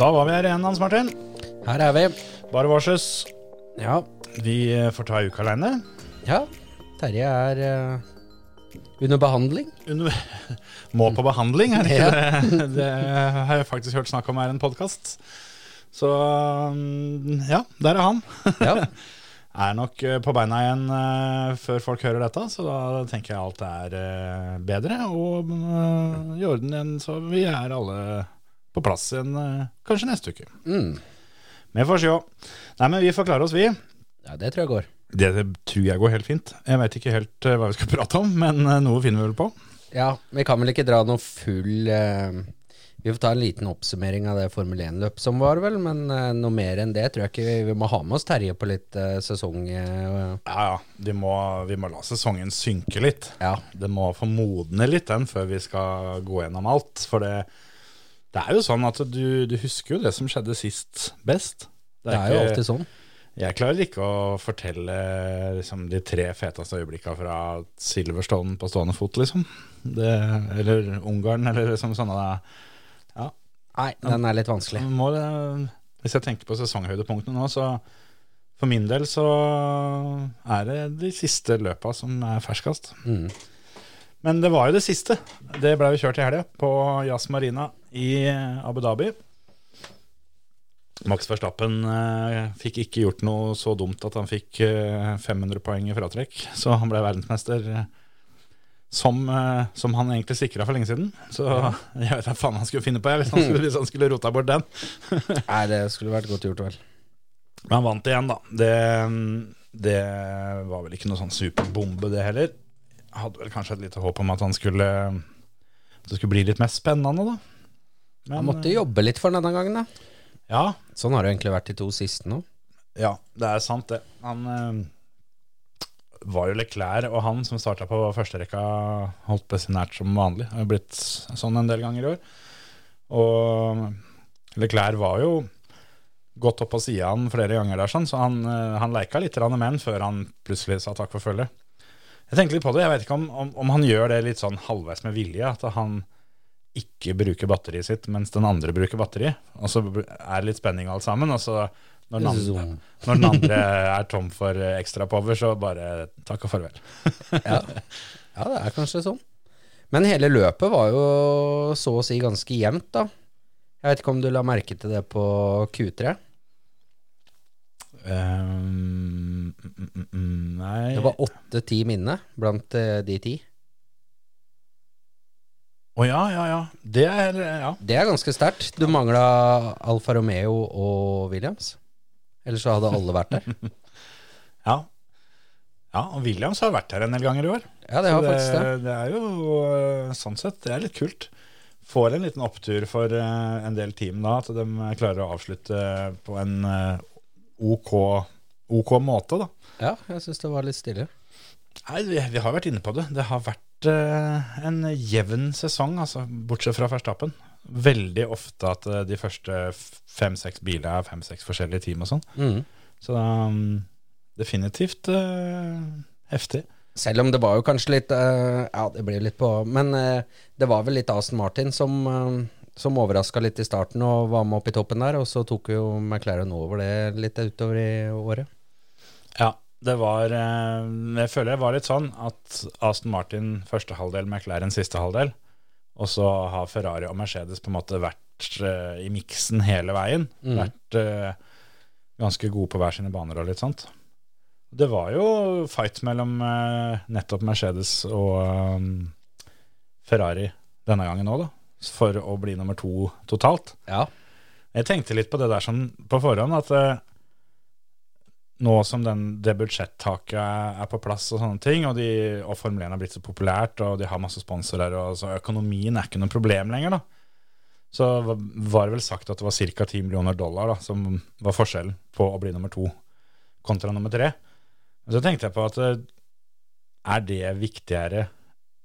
Da var vi her igjen, Hans Martin. Her er vi. Bare varses. Ja. Vi eh, får ta uka aleine. ja. Terje er uh, under behandling. Under- Må på behandling, er det ikke Ja. det? Det har jeg faktisk hørt snakk om er en podkast. Så mm, ja, der er han. Ja. Er nok eh, på beina igjen før folk hører dette, så da tenker jeg alt er bedre og eh, i orden igjen. Så vi er alle på plass igjen eh, kanskje neste uke. Mm. Vi får se. Nei, men vi får klare oss, vi. ja, det tror jeg går. Det, det tror jeg går helt fint. Jeg veit ikke helt eh, hva vi skal prate om, men eh, noe finner vi vel på. Ja, vi kan vel ikke dra noe full uh, Vi får ta en liten oppsummering av det Formel 1-løpet som var, vel. Men uh, noe mer enn det tror jeg ikke vi, vi må ha med oss Terje på litt uh, sesong. Ja, ja. Vi må, vi må la sesongen synke litt. ja. Det må få modne litt den før vi skal gå gjennom alt. For det, det er jo sånn at du, du husker jo det som skjedde sist best. Det er jo alltid sånn. Jeg klarer ikke å fortelle liksom, de tre feteste øyeblikkene fra Silverstone på stående fot, liksom. Det, eller Ungarn, eller liksom sånne Ja. Nei, den er litt vanskelig. Må, hvis jeg tenker på sesonghøydepunktene nå, så for min del så er det de siste løpa som er ferskest. Mm. Men det var jo det siste. Det ble jo kjørt i helga på Jazz Marina i Abu Dhabi. Max Verstappen eh, fikk ikke gjort noe så dumt at han fikk eh, 500 poeng i fratrekk, så han ble verdensmester eh, som, eh, som han egentlig sikra for lenge siden. Så jeg vet da faen han skulle finne på jeg, hvis han skulle, hvis han skulle rota bort den. Nei, det skulle vært godt gjort, vel. Men han vant igjen, da. Det, det var vel ikke noe sånn superbombe, det heller. Hadde vel kanskje et lite håp om at han skulle At det skulle bli litt mer spennende, da. Men, Han måtte jobbe litt for den denne gangen, da. Ja, Sånn har det egentlig vært de to siste nå. ja, det er sant, det. Han øh, var jo Leclerc og han som starta på førsterekka, holdt på seg nært som vanlig. Det har blitt sånn en del ganger i år. Og Leclerc var jo gått opp på sida han flere ganger der, sånn, så han, øh, han leika litt med han før han plutselig sa takk for følget. Jeg tenker litt på det. Jeg vet ikke om, om, om han gjør det litt sånn halvveis med vilje. At han ikke bruker batteriet sitt mens den andre bruker batteri. Og så er det litt spenning alt sammen. Og så når den andre, når den andre er tom for ekstra power, så bare takk og farvel. Ja. ja, det er kanskje sånn. Men hele løpet var jo så å si ganske jevnt, da. Jeg vet ikke om du la merke til det på Q3? Um, nei Det var åtte team inne blant eh, de ti. Å ja, ja, ja. Det er Ja. Det er ganske sterkt. Du mangla Alfa Romeo og Williams. Ellers så hadde alle vært der. Ja, ja og Williams har vært her en del ganger i år. Ja, det har Så faktisk det. Det er jo øh, sånn sett, det er litt kult. Får en liten opptur for en del team da, at de klarer å avslutte på en ok, ok måte, da. Ja, jeg syns det var litt stille. Nei, vi, vi har vært inne på det. Det har vært uh, en jevn sesong, altså, bortsett fra Verstappen. Veldig ofte at uh, de første fem-seks bilene er fem-seks forskjellige team og sånn. Mm. Så um, definitivt uh, heftig. Selv om det var jo kanskje litt Ja, det blir litt på Men det var vel litt Aston Martin som, som overraska litt i starten og var med opp i toppen der, og så tok jo McLaren over det litt utover i året. Ja, det var eh, Jeg føler det var litt sånn at Aston Martin første halvdel, McLaren siste halvdel, og så har Ferrari og Mercedes på en måte vært eh, i miksen hele veien. Mm. Vært eh, ganske gode på hver sine baner og litt sånt. Det var jo fight mellom nettopp Mercedes og Ferrari denne gangen òg, da. For å bli nummer to totalt. Ja. Jeg tenkte litt på det der sånn på forhånd, at nå som den, det budsjettaket er, på plass og sånne ting, og, de, og Formel 1 har blitt så populært, og de har masse sponsorer, og så økonomien er ikke noe problem lenger, da. Så var det vel sagt at det var ca. 10 millioner dollar da, som var forskjellen på å bli nummer to kontra nummer tre. Så tenkte jeg på at eh, er det viktigere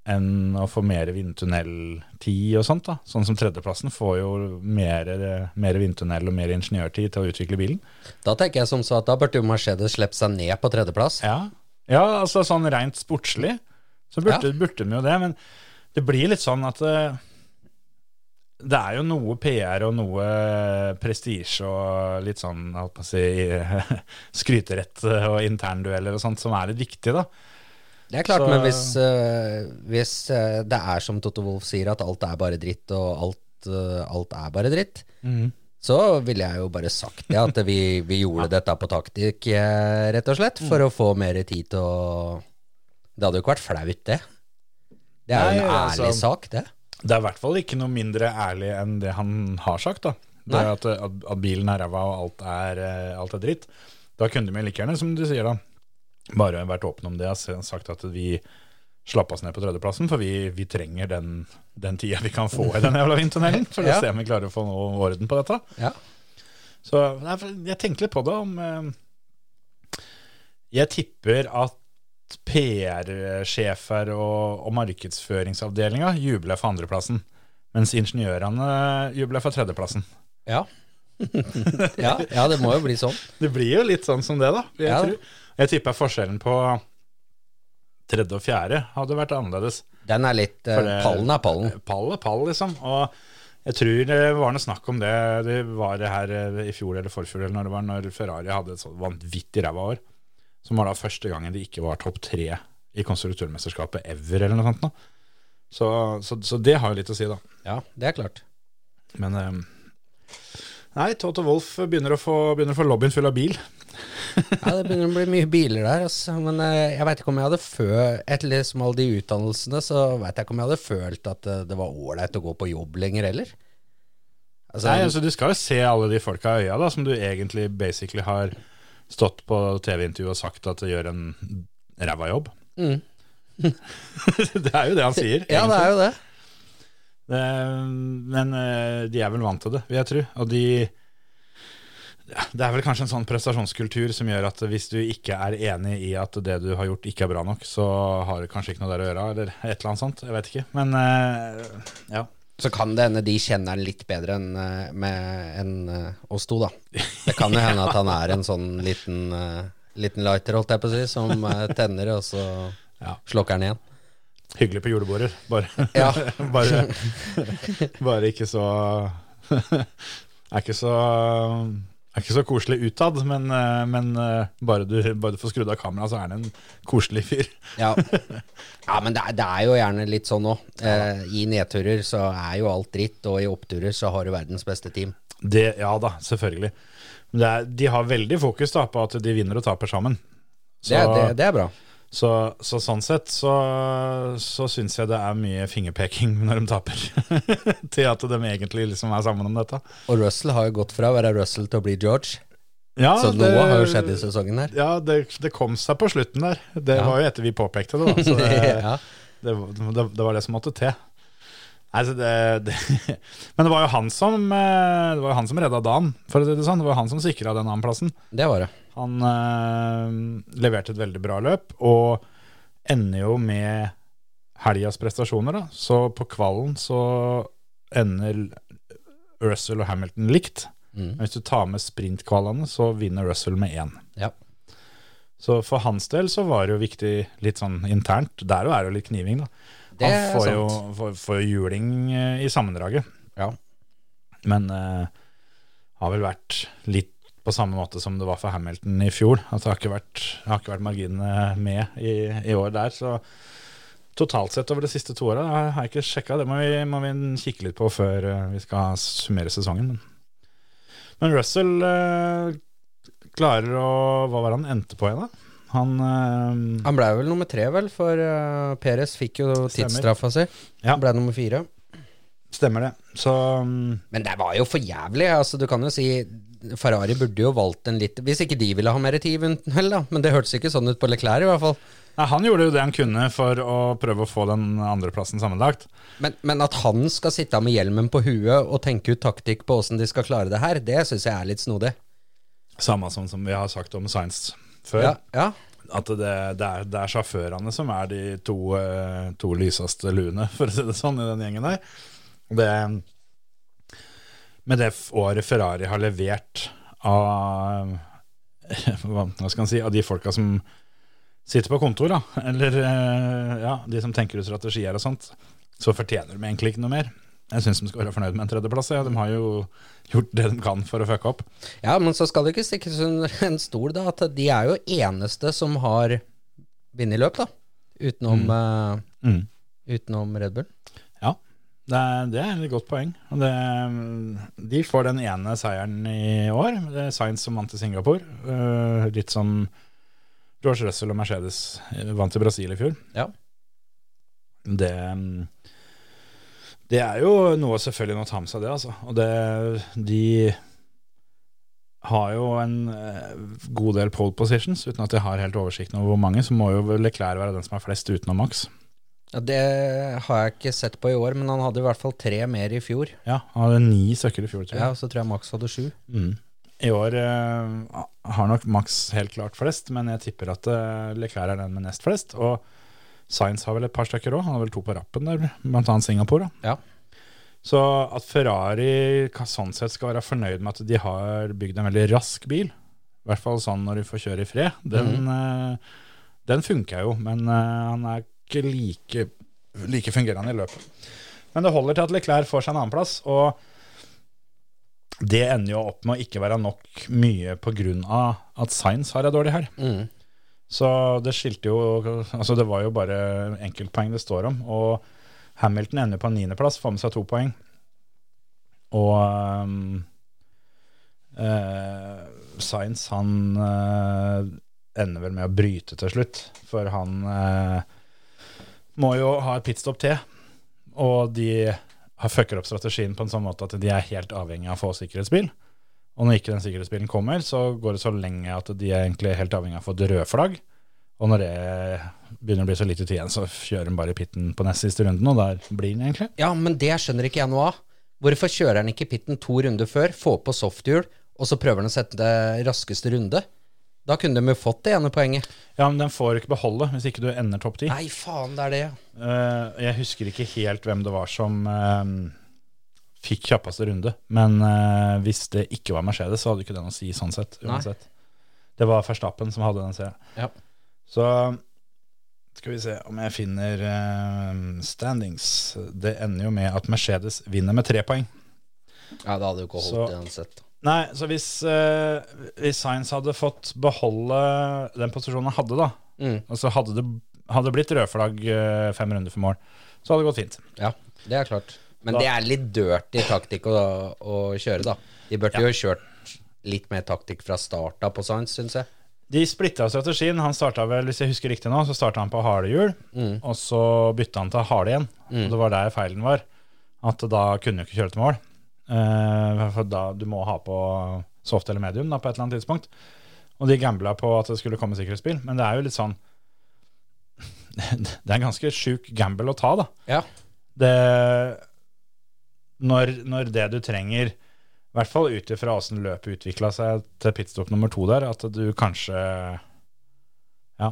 enn å få mer vindtunneltid og sånt? da? Sånn som tredjeplassen får jo mer, mer vindtunnel og mer ingeniørtid til å utvikle bilen. Da tenker jeg som så at da burde jo Mercedes slippe seg ned på tredjeplass. Ja, ja altså sånn rent sportslig så burde, burde de jo det, men det blir litt sånn at eh, det er jo noe PR og noe prestisje og litt sånn holdt på å si, skryterett og interndueller og sånt som er litt viktig, da. Det er klart, Så- men hvis, uh, hvis eh, det er som Toto Wolff sier, at alt er bare dritt, og alt, uh, alt er bare dritt, så ville jeg jo bare sagt det, at vi, vi gjorde dette på taktikk, rett og slett, for å få mer tid til å Det hadde jo ikke vært flaut, det. Det er jo en ærlig altså- sak, det. Det er i hvert fall ikke noe mindre ærlig enn det han har sagt. da. Det er at, at, bilen er ræva og alt er, alt er dritt. Da kunne de like gjerne, som du sier, da, bare vært åpne om det og sagt at vi slapp oss ned på tredjeplassen, for vi, vi trenger den, den tida vi kan få i den jævla vindtunnelen, for å se om vi klarer å få noe orden på dette. Ja. Så jeg tenkte litt på det om eh, Jeg tipper at PR-sjefer og, og markedsføringsavdelinga jubler for andreplassen, mens ingeniørene jubler for tredjeplassen. Ja. ja, ja, det må jo bli sånn. Det blir jo litt sånn som det, da. Jeg, Ja. tror. Jeg tipper forskjellen på tredje og fjerde hadde vært annerledes. Den er litt eh, det- Pallen er pallen. Pall er pall, liksom. Og jeg tror det var noe snakk om det Det var det her eh, i fjor eller forfjor, eller når det var når Ferrari hadde et så vanvittig ræva år. Som var da første gangen de ikke var topp tre i konstruktørmesterskapet ever, eller noe sånt. nå. Så, så, så det har jo litt å si, da. Ja, det er klart. Men um, Nei, Toto Wolff begynner å få, begynner å få lobbyen full av bil. Ja, det begynner å bli mye biler der, altså. Men eh, jeg veit ikke om jeg hadde følt Etter liksom alle de utdannelsene, så veit jeg ikke om jeg hadde følt at eh, det var ålreit å gå på jobb lenger heller. Altså, Nei, altså Du skal jo se alle de folka i øya da, som du egentlig basically har stått på TV-intervju og sagt at du gjør en ræva jobb. Mm. det er jo det han sier. ja, det er jo det. Det, men eh, de er vel vant til det, vil jeg tro. Og de Det er vel kanskje en sånn prestasjonskultur som gjør at hvis du ikke er enig i at det du har gjort ikke er bra nok, så har du kanskje ikke noe der å gjøre, eller et eller annet sånt. Jeg vet ikke. Men eh, ja. Så kan det hende de kjenner han litt bedre enn eh, med- enn, eh, oss to, da. Det kan jo hende at han er en sånn liten, liten lighter, holdt jeg på å si, som tenner, og så Ja. slokker han igjen. Hyggelig på julebordet, bare, Ja. bare, bare ikke så Er ikke så er ikke så koselig utad, men, eh, men eh, bare, du, bare du får skrudd av kameraet, så er han en koselig fyr. Ja, ja men det er, det er jo gjerne litt sånn òg. Eh, I nedturer så er jo alt dritt, og i oppturer så har du verdens beste team. Det, ja da, selvfølgelig. Men er, de har veldig fokus da, på at de vinner og taper sammen. Så, Det, det, det er bra. Så, så sånn sett så, så syns jeg det er mye fingerpeking når de taper. til at de egentlig liksom er sammen om dette. Og Russell har jo gått fra å være Russell til å bli George. Ja, Så det- noe har jo skjedd i sesongen her. Ja, det, det kom seg på slutten der. Det Ja. var jo etter vi påpekte det, da. Så det, ja. det, det, det var det som måtte til. Nei, så det, det, men det var jo han som eh, Det var jo han som redda dagen, for å si det sånn. Det var jo han som sikra den annenplassen. Det var det. Han eh, leverte et veldig bra løp, og ender jo med helgas prestasjoner. Da. Så på kvallen så ender Russell og Hamilton likt. Mm. Hvis du tar med sprintkvalene, så vinner Russell med én. Ja. Så for hans del så var det jo viktig litt sånn internt. Der er det jo litt kniving, da. Det Han får jo får, får jo juling eh, i sammendraget. Ja. Men eh, har vel vært litt på samme måte som det var for Hamilton i fjor. At det har ikke vært, har ikke vært marginene med i, i år der. Så totalt sett over de siste to åra har jeg ikke sjekka. Det må vi, må vi kikke litt på før eh, vi skal summere sesongen. Men, men Russell eh, klarer å Hva var det han endte på igjen, da? Han øh, Han ble vel nummer tre, vel, for øh, Peres fikk jo tidsstraffa si. Ja. Han ble nummer fire. Stemmer det. Så mm, Men det var jo for jævlig. Altså, du kan jo si Ferrari burde jo valgt en litt Hvis ikke de ville ha mer tid, vel, da. Men det hørtes ikke sånn ut på Leclerc, i hvert fall. Nei, han gjorde jo det han kunne for å prøve å få den andreplassen sammenlagt. Men, men at han skal sitte med hjelmen på huet og tenke ut taktikk på åssen de skal klare det her, det syns jeg er litt snodig. Samme som, som vi har sagt om Science før. Ja, ja. At det, det, er, det er sjåførene som er de to, eh, to lyseste luene, for å si det sånn, i den gjengen der. Det, med det året Ferrari har levert av Hva skal man si Av de folka som sitter på kontor, da, eller eh, ja, de som tenker ut strategier og sånt, så fortjener de egentlig ikke noe mer. Jeg syns de skal være fornøyd med en tredjeplass. Ja. De har jo gjort det de kan for å fucke opp. ja, men så skal det ikke stikkes under en stol, da, at de er jo eneste som har vunnet løp, da. Utenom, mm. Mm. utenom Red Bull. Det er, det er et godt poeng. Det, de får den ene seieren i år. Det er Science som vant i Singapore. Uh, litt som George Russell og Mercedes vant i Brasil i fjor. Ja. Det, det er jo noe selvfølgelig noe å ta med seg, det. altså. Og det, de har jo en eh, god del pole positions, uten at jeg har helt oversikten over hvor mange. Så må jo Leclerc være den som har flest utenom Max. Ja, Det har jeg ikke sett på i år, men han hadde i hvert fall tre mer i fjor. Ja, Han hadde ni søkker i fjor, tror jeg. Ja, Så tror jeg Max hadde sju. Mm. I år uh, har nok Max helt klart flest, men jeg tipper at uh, Leclerc er den med nest flest. Og Science har vel et par stykker òg, han har vel to på rappen der, blant annet Singapore. Da. Ja. Så at Ferrari sånn sett skal være fornøyd med at de har bygd en veldig rask bil, i hvert fall sånn når de får kjøre i fred, den, eh, den funker jo, men han er ikke like, like fungerende i løpet. Men det holder til at Leclerc får seg en annenplass, og det ender jo opp med å ikke være nok mye pga. at Science har ei dårlig her. Mm. Så det skilte jo Altså, det var jo bare enkeltpoeng det står om. Og Hamilton ender på en niendeplass, får med seg to poeng. Og um, uh, Science, han uh, ender vel med å bryte til slutt. For han eh, må jo ha et pitstop til. Og de har fucker opp strategien på en sånn måte at de er helt avhengig av å få sikkerhetsbil. Og når ikke den sikkerhetsbilen kommer, så går det så lenge at de er egentlig helt avhengig av å få et rødflagg. Og når det begynner å bli så lite tid igjen, så kjører de bare i pitten på nest siste runden, og der blir den egentlig. Ja, men det skjønner ikke jeg noe av. Hvorfor kjører han ikke pitten to runder før, får på softhjul, og så prøver han å sette det raskeste runde? Da kunne de jo fått det ene poenget. Ja, men den får du ikke beholde hvis ikke du ender topp ti. Nei, faen, det er det. Uh, jeg husker ikke helt hvem det var som uh, fikk kjappeste runde. Men uh, hvis det ikke var Mercedes, så hadde ikke det noe å si sånn sett. Nei. Det var Verstappen som hadde den serien. Ja. Så skal vi se om jeg finner standings. Det ender jo med at Mercedes vinner med tre poeng. Ja, det hadde jo ikke Så- holdt uansett. Nei, så hvis, uh, hvis Science hadde fått beholde den posisjonen han hadde, da, Mm. og så hadde det hadde blitt rødflagg uh, fem runder for mål, så hadde det gått fint. Ja, det er klart. Men Da- det er litt dirty taktikk å, å kjøre, da. De burde jo kjørt litt mer taktikk fra starta på Science, syns jeg. De splitta strategien. Han starta vel, hvis jeg husker riktig nå, så starta han på harde hjul, Mm. og så bytta han til harde igjen. Og det var der feilen var. At da kunne du ikke kjøre til mål. Eh, for da du må ha på soft eller medium da, på et eller annet tidspunkt. Og de gambla på at det skulle komme sikkerhetsbil, men det er jo litt sånn Det er en ganske sjuk gamble å ta, da. Ja. Det når, når det du trenger, i hvert fall ut ifra åssen løpet utvikla seg til pitstop nummer to der, at du kanskje Ja.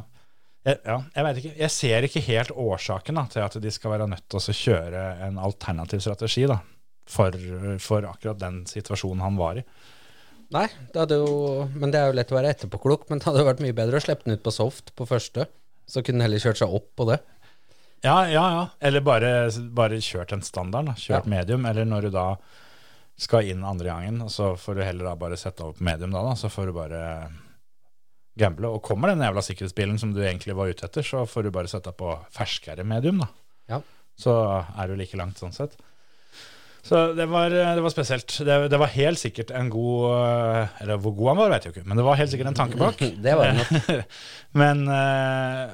Jeg, ja, jeg vet ikke. Jeg ser ikke helt årsaken da, til at de skal være nødt til å kjøre en alternativ strategi da, for, for akkurat den situasjonen han var i. Nei, det jo Men det er jo lett å være etterpåklok, men det hadde jo vært mye bedre å slippe den ut på soft på første. Så kunne den heller kjørt seg opp på det. Ja, ja, ja. Eller bare, bare kjørt en standard. Da. Kjørt Ja. medium. Eller når du da skal inn andre gangen, og så får du heller da bare sette over på medium da, da. Så får du bare gamble. Og kommer den jævla sikkerhetsbilen som du egentlig var ute etter, så får du bare sette på ferskere medium, da. Ja. Så er du like langt sånn sett. Så det var, det var spesielt. Det, det var helt sikkert en god eh, Eller hvor god han var, vet jeg ikke, men det var helt sikkert en tanke bak. Det var det nok. Men uh,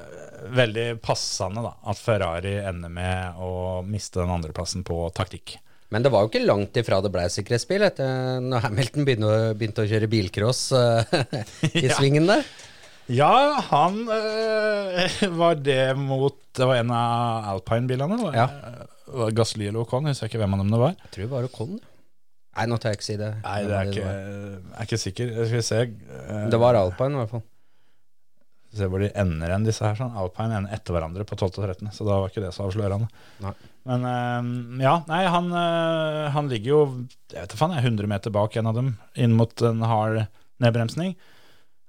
veldig passende da, at Ferrari ender med å miste den andreplassen på taktikk. Men det var jo ikke langt ifra det ble sikkerhetsbil etter når Hamilton begynte å, begynte å kjøre bilcross eh, i Ja. svingen der. Ja, han øh, Var det mot Det var en av Alpine-bilene? Ja. Var Gasly eller Ocon? Jeg husker ikke hvem av dem det var. Jeg tror det var Ocon. Nei, nå tør jeg ikke si det. Nei, det er ikke, var. jeg er ikke sikker. Jeg skal se øh, Det var Alpine, i hvert fall. Se hvor de ender enn disse her. Sånn. Alpine ender etter hverandre på 12. og 13., så da var ikke det så avslørende. Nei. Men øh, ja, nei, han, øh, han ligger jo jeg vet ikke faen, er 100 meter bak en av dem, inn mot en hard nedbremsning.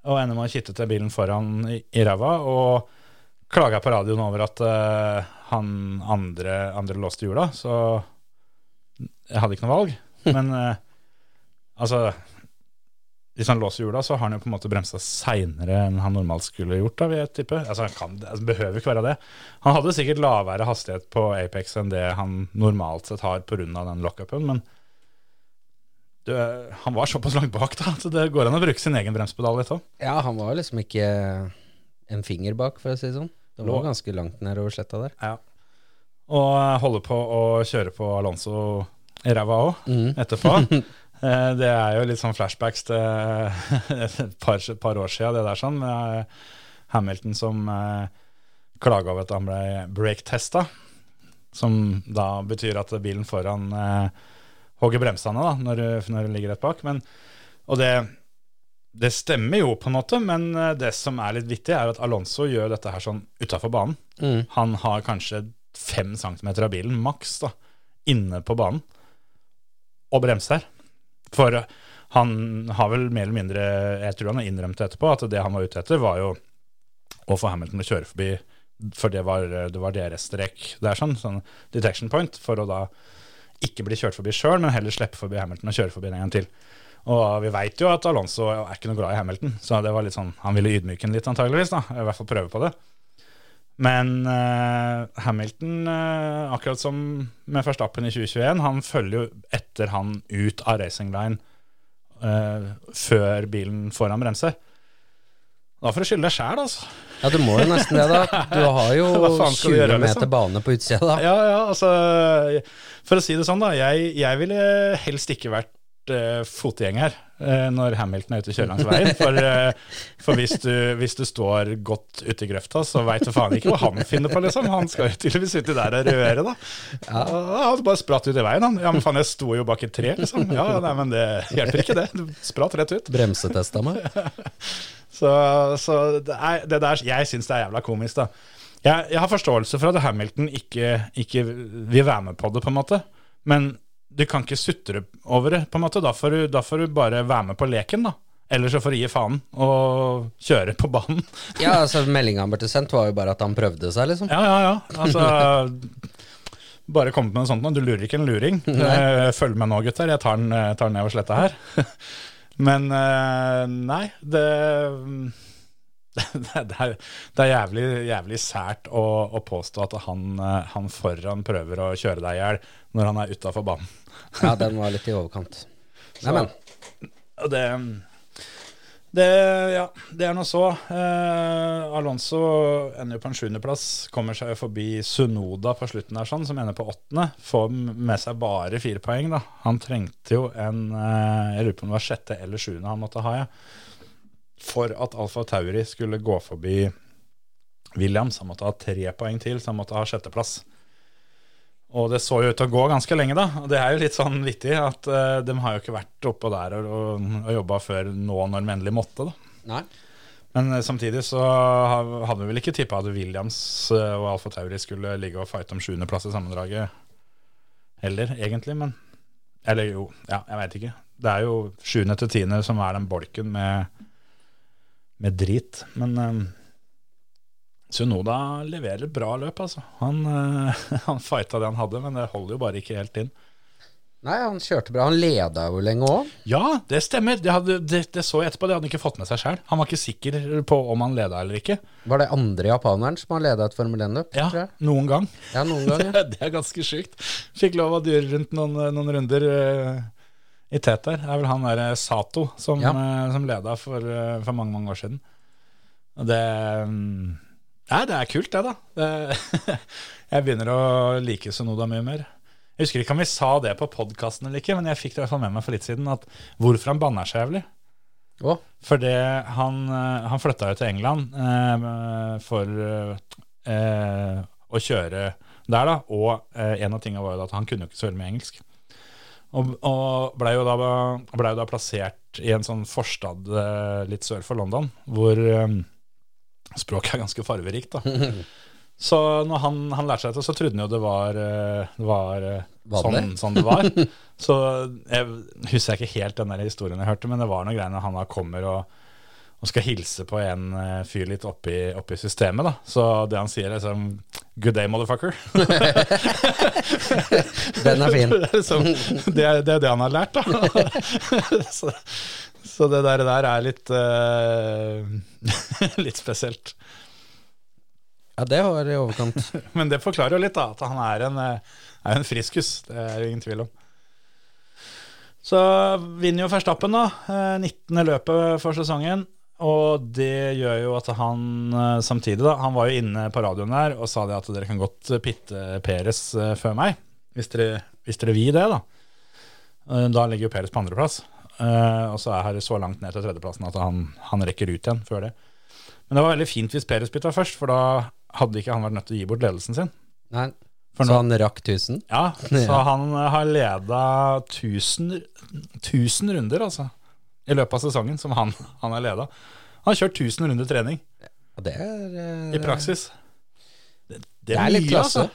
Og ender med å kitte til bilen foran i, i ræva. Og klaga på radioen over at uh, han andre, andre låste hjula, så jeg hadde ikke noe valg. Men uh, altså hvis han låser hjula, så har han jo på en måte bremsa seinere enn han normalt skulle gjort, da, vil jeg tippe. Altså, han kan, altså, behøver ikke være det. Han hadde sikkert lavere hastighet på Apex enn det han normalt sett har pga. den lockupen, men du, han var såpass langt bak da, at det går an å bruke sin egen bremspedal litt òg. Ja, han var liksom ikke en finger bak, for å si det sånn. Det var ganske langt nedover sletta der. Ja. Og holder på å kjøre på Alonso i ræva òg, mm. etterpå. Eh, Det er jo litt sånn flashbacks til et par, par år siden, det der sånn, med Hamilton som eh, klaga over at han ble break-testa. Som da betyr at bilen foran eh, hogger bremsene da, når, du- når du ligger rett bak. Men, og det, det stemmer jo på en måte, men eh, det som er litt vittig, er at Alonso gjør dette her sånn utafor banen. Mm. Han har kanskje fem centimeter av bilen, maks, da, inne på banen, og bremser. For han har vel mer eller mindre, jeg tror han har innrømt etterpå, at det han var ute etter, var jo å få Hamilton å kjøre forbi, for det var, det var DRS-strek. Det er sånn, sånn detection point, for å da ikke bli kjørt forbi sjøl, men heller slippe forbi Hamilton og kjøre forbi en gang til. Og vi veit jo at Alonso er ikke noe glad i Hamilton, så det var litt sånn, han ville ydmyke ham litt antageligvis, da, i hvert fall prøve på det. Men eh, Hamilton, eh, akkurat som med førstappen i 2021, han følger jo etter han ut av racing line eh, før bilen foran bremser. Da får du skylde deg sjæl, altså. Ja, du må jo nesten det, da. Du har jo Hva faen skal du 20 gjøre, meter liksom? bane på utsida, da. Ja, ja, altså For å si det sånn, da. Jeg, jeg ville helst ikke vært fotgjenger eh, når Hamilton er ute og kjører langs veien. For, eh, for hvis, du, hvis du står godt ute i grøfta, så veit du faen ikke hva han finner på, liksom. Han skal jo tydeligvis uti der og røre, da. Ja. Han bare spratt ut i veien, han. Ja, men faen, jeg sto jo bak et tre, liksom. Ja, nei, men det hjelper ikke, det. Du spratt rett ut. Bremsetesta meg. Så, så det, er, det der, jeg syns det er jævla komisk, da. Jeg, jeg har forståelse for at Hamilton ikke, ikke vil være med på det, på en måte. Men du kan ikke sutre over det, på en måte. Da får du, da får du bare være med på leken, da. Eller så får du gi faen og kjøre på banen. Ja, altså Meldinga han ble sendt, var jo bare at han prøvde seg, liksom. Ja, ja, ja. Altså Bare kom med noe sånt nå. Du lurer ikke en luring. Eh, Følg med nå, gutter. Jeg tar den, tar den ned over sletta her. Men eh, nei, det det er, det er jævlig, jævlig sært å, å påstå at han, eh, han foran prøver å kjøre deg i hjel når han er utafor banen. Ja, den var litt i overkant. Neimen, det, det Ja, det er nå så. Eh, Alonso ender jo på en sjuendeplass. Kommer seg forbi Sunoda på slutten der, sånn, som ender på åttende. Får med seg bare fire poeng, da. Han trengte jo en eh, Jeg lurer på om det var sjette eller sjuende han måtte ha, ja. For at Alfa Tauri skulle gå forbi Williams. Han måtte ha tre poeng til, så han måtte ha sjetteplass. Og det så jo ut til å gå ganske lenge, da. Og det er jo litt sånn vittig at uh, de har jo ikke vært oppå der og, og, og jobba før nå når de endelig måtte, da. nei. Men uh, samtidig så hadde vi vel ikke tippa at Williams eh, og Alfa Tauri skulle ligge og fighte om sjuendeplass i sammendraget heller, egentlig. Men Eller jo, ja, jeg veit ikke. Det er jo sjuende til tiende som er den bolken med, med drit. Men eh, Sunoda leverer et bra løp, altså. Han, eh, han fighta det han hadde, men det holder jo bare ikke helt inn. Nei, han kjørte bra. Han leda jo lenge òg. Ja, det stemmer. Det, hadde, det, det så jeg etterpå. Det hadde han ikke fått med seg sjøl. Han var ikke sikker på om han leda eller ikke. Var det andre japaneren som har leda et Formel 1-løp? Ja, noen gang. Ja, noen ganger. det er ganske sjukt. Fikk lov å dyre rundt noen, noen runder eh, i Teter. Er vel han der eh, Sato som, Ja. eh, som leda for, eh, for mange, mange år siden. Og det mm, Nei, det er kult, det, da. Det, jeg begynner å like Sonoda mye mer. Jeg husker ikke om vi sa det på podkasten eller ikke, men jeg fikk det i hvert fall med meg for litt siden, at hvorfor han banner så jævlig. Oh. Fordi han, han flytta jo til England eh, for eh, å kjøre der, da. Og eh, en av tingene var jo at han kunne jo ikke så veldig mye engelsk. Og, og blei jo, ble jo da plassert i en sånn forstad eh, litt sør for London, hvor um, språket er ganske farverikt. da. Så når han, han lærte seg dette, så trodde han jo det var, eh, det var det? sånn, sånn det var. Så jeg husker ikke helt den der historien jeg hørte, men det var noen greier når han da kommer og, og skal hilse på en fyr litt oppi, oppi systemet. da. Så det han sier, er liksom Good day, motherfucker. den er fin. det, er liksom, det, er, det er det han har lært, da. så, så det der, der er litt uh, Litt spesielt. Ja, det var i overkant. Men det forklarer jo litt, da, at han er en, eh, er en friskus. Det er jo ingen tvil om. Så vinner jo Verstappen, da. eh, 19. løpet for sesongen. Og det gjør jo at han eh, samtidig, da Han var jo inne på radioen der og sa det at dere kan godt pitte Peres eh, før meg. Hvis dere, hvis dere vil det, da. Eh, Da ligger jo Peres på andreplass. Og så er det så langt ned til tredjeplassen at han, han rekker ut igjen før det. Men det var veldig fint hvis Peres bytta først, for da hadde ikke han vært nødt til å gi bort ledelsen sin. Nei, For så nå- han rakk 1000? Ja, så han har leda 1000, 1000 runder, altså. I løpet av sesongen som han, han har leda. Han har kjørt 1000 runder trening Ja, det er eh, i praksis. Det, Det er litt mye, klasse.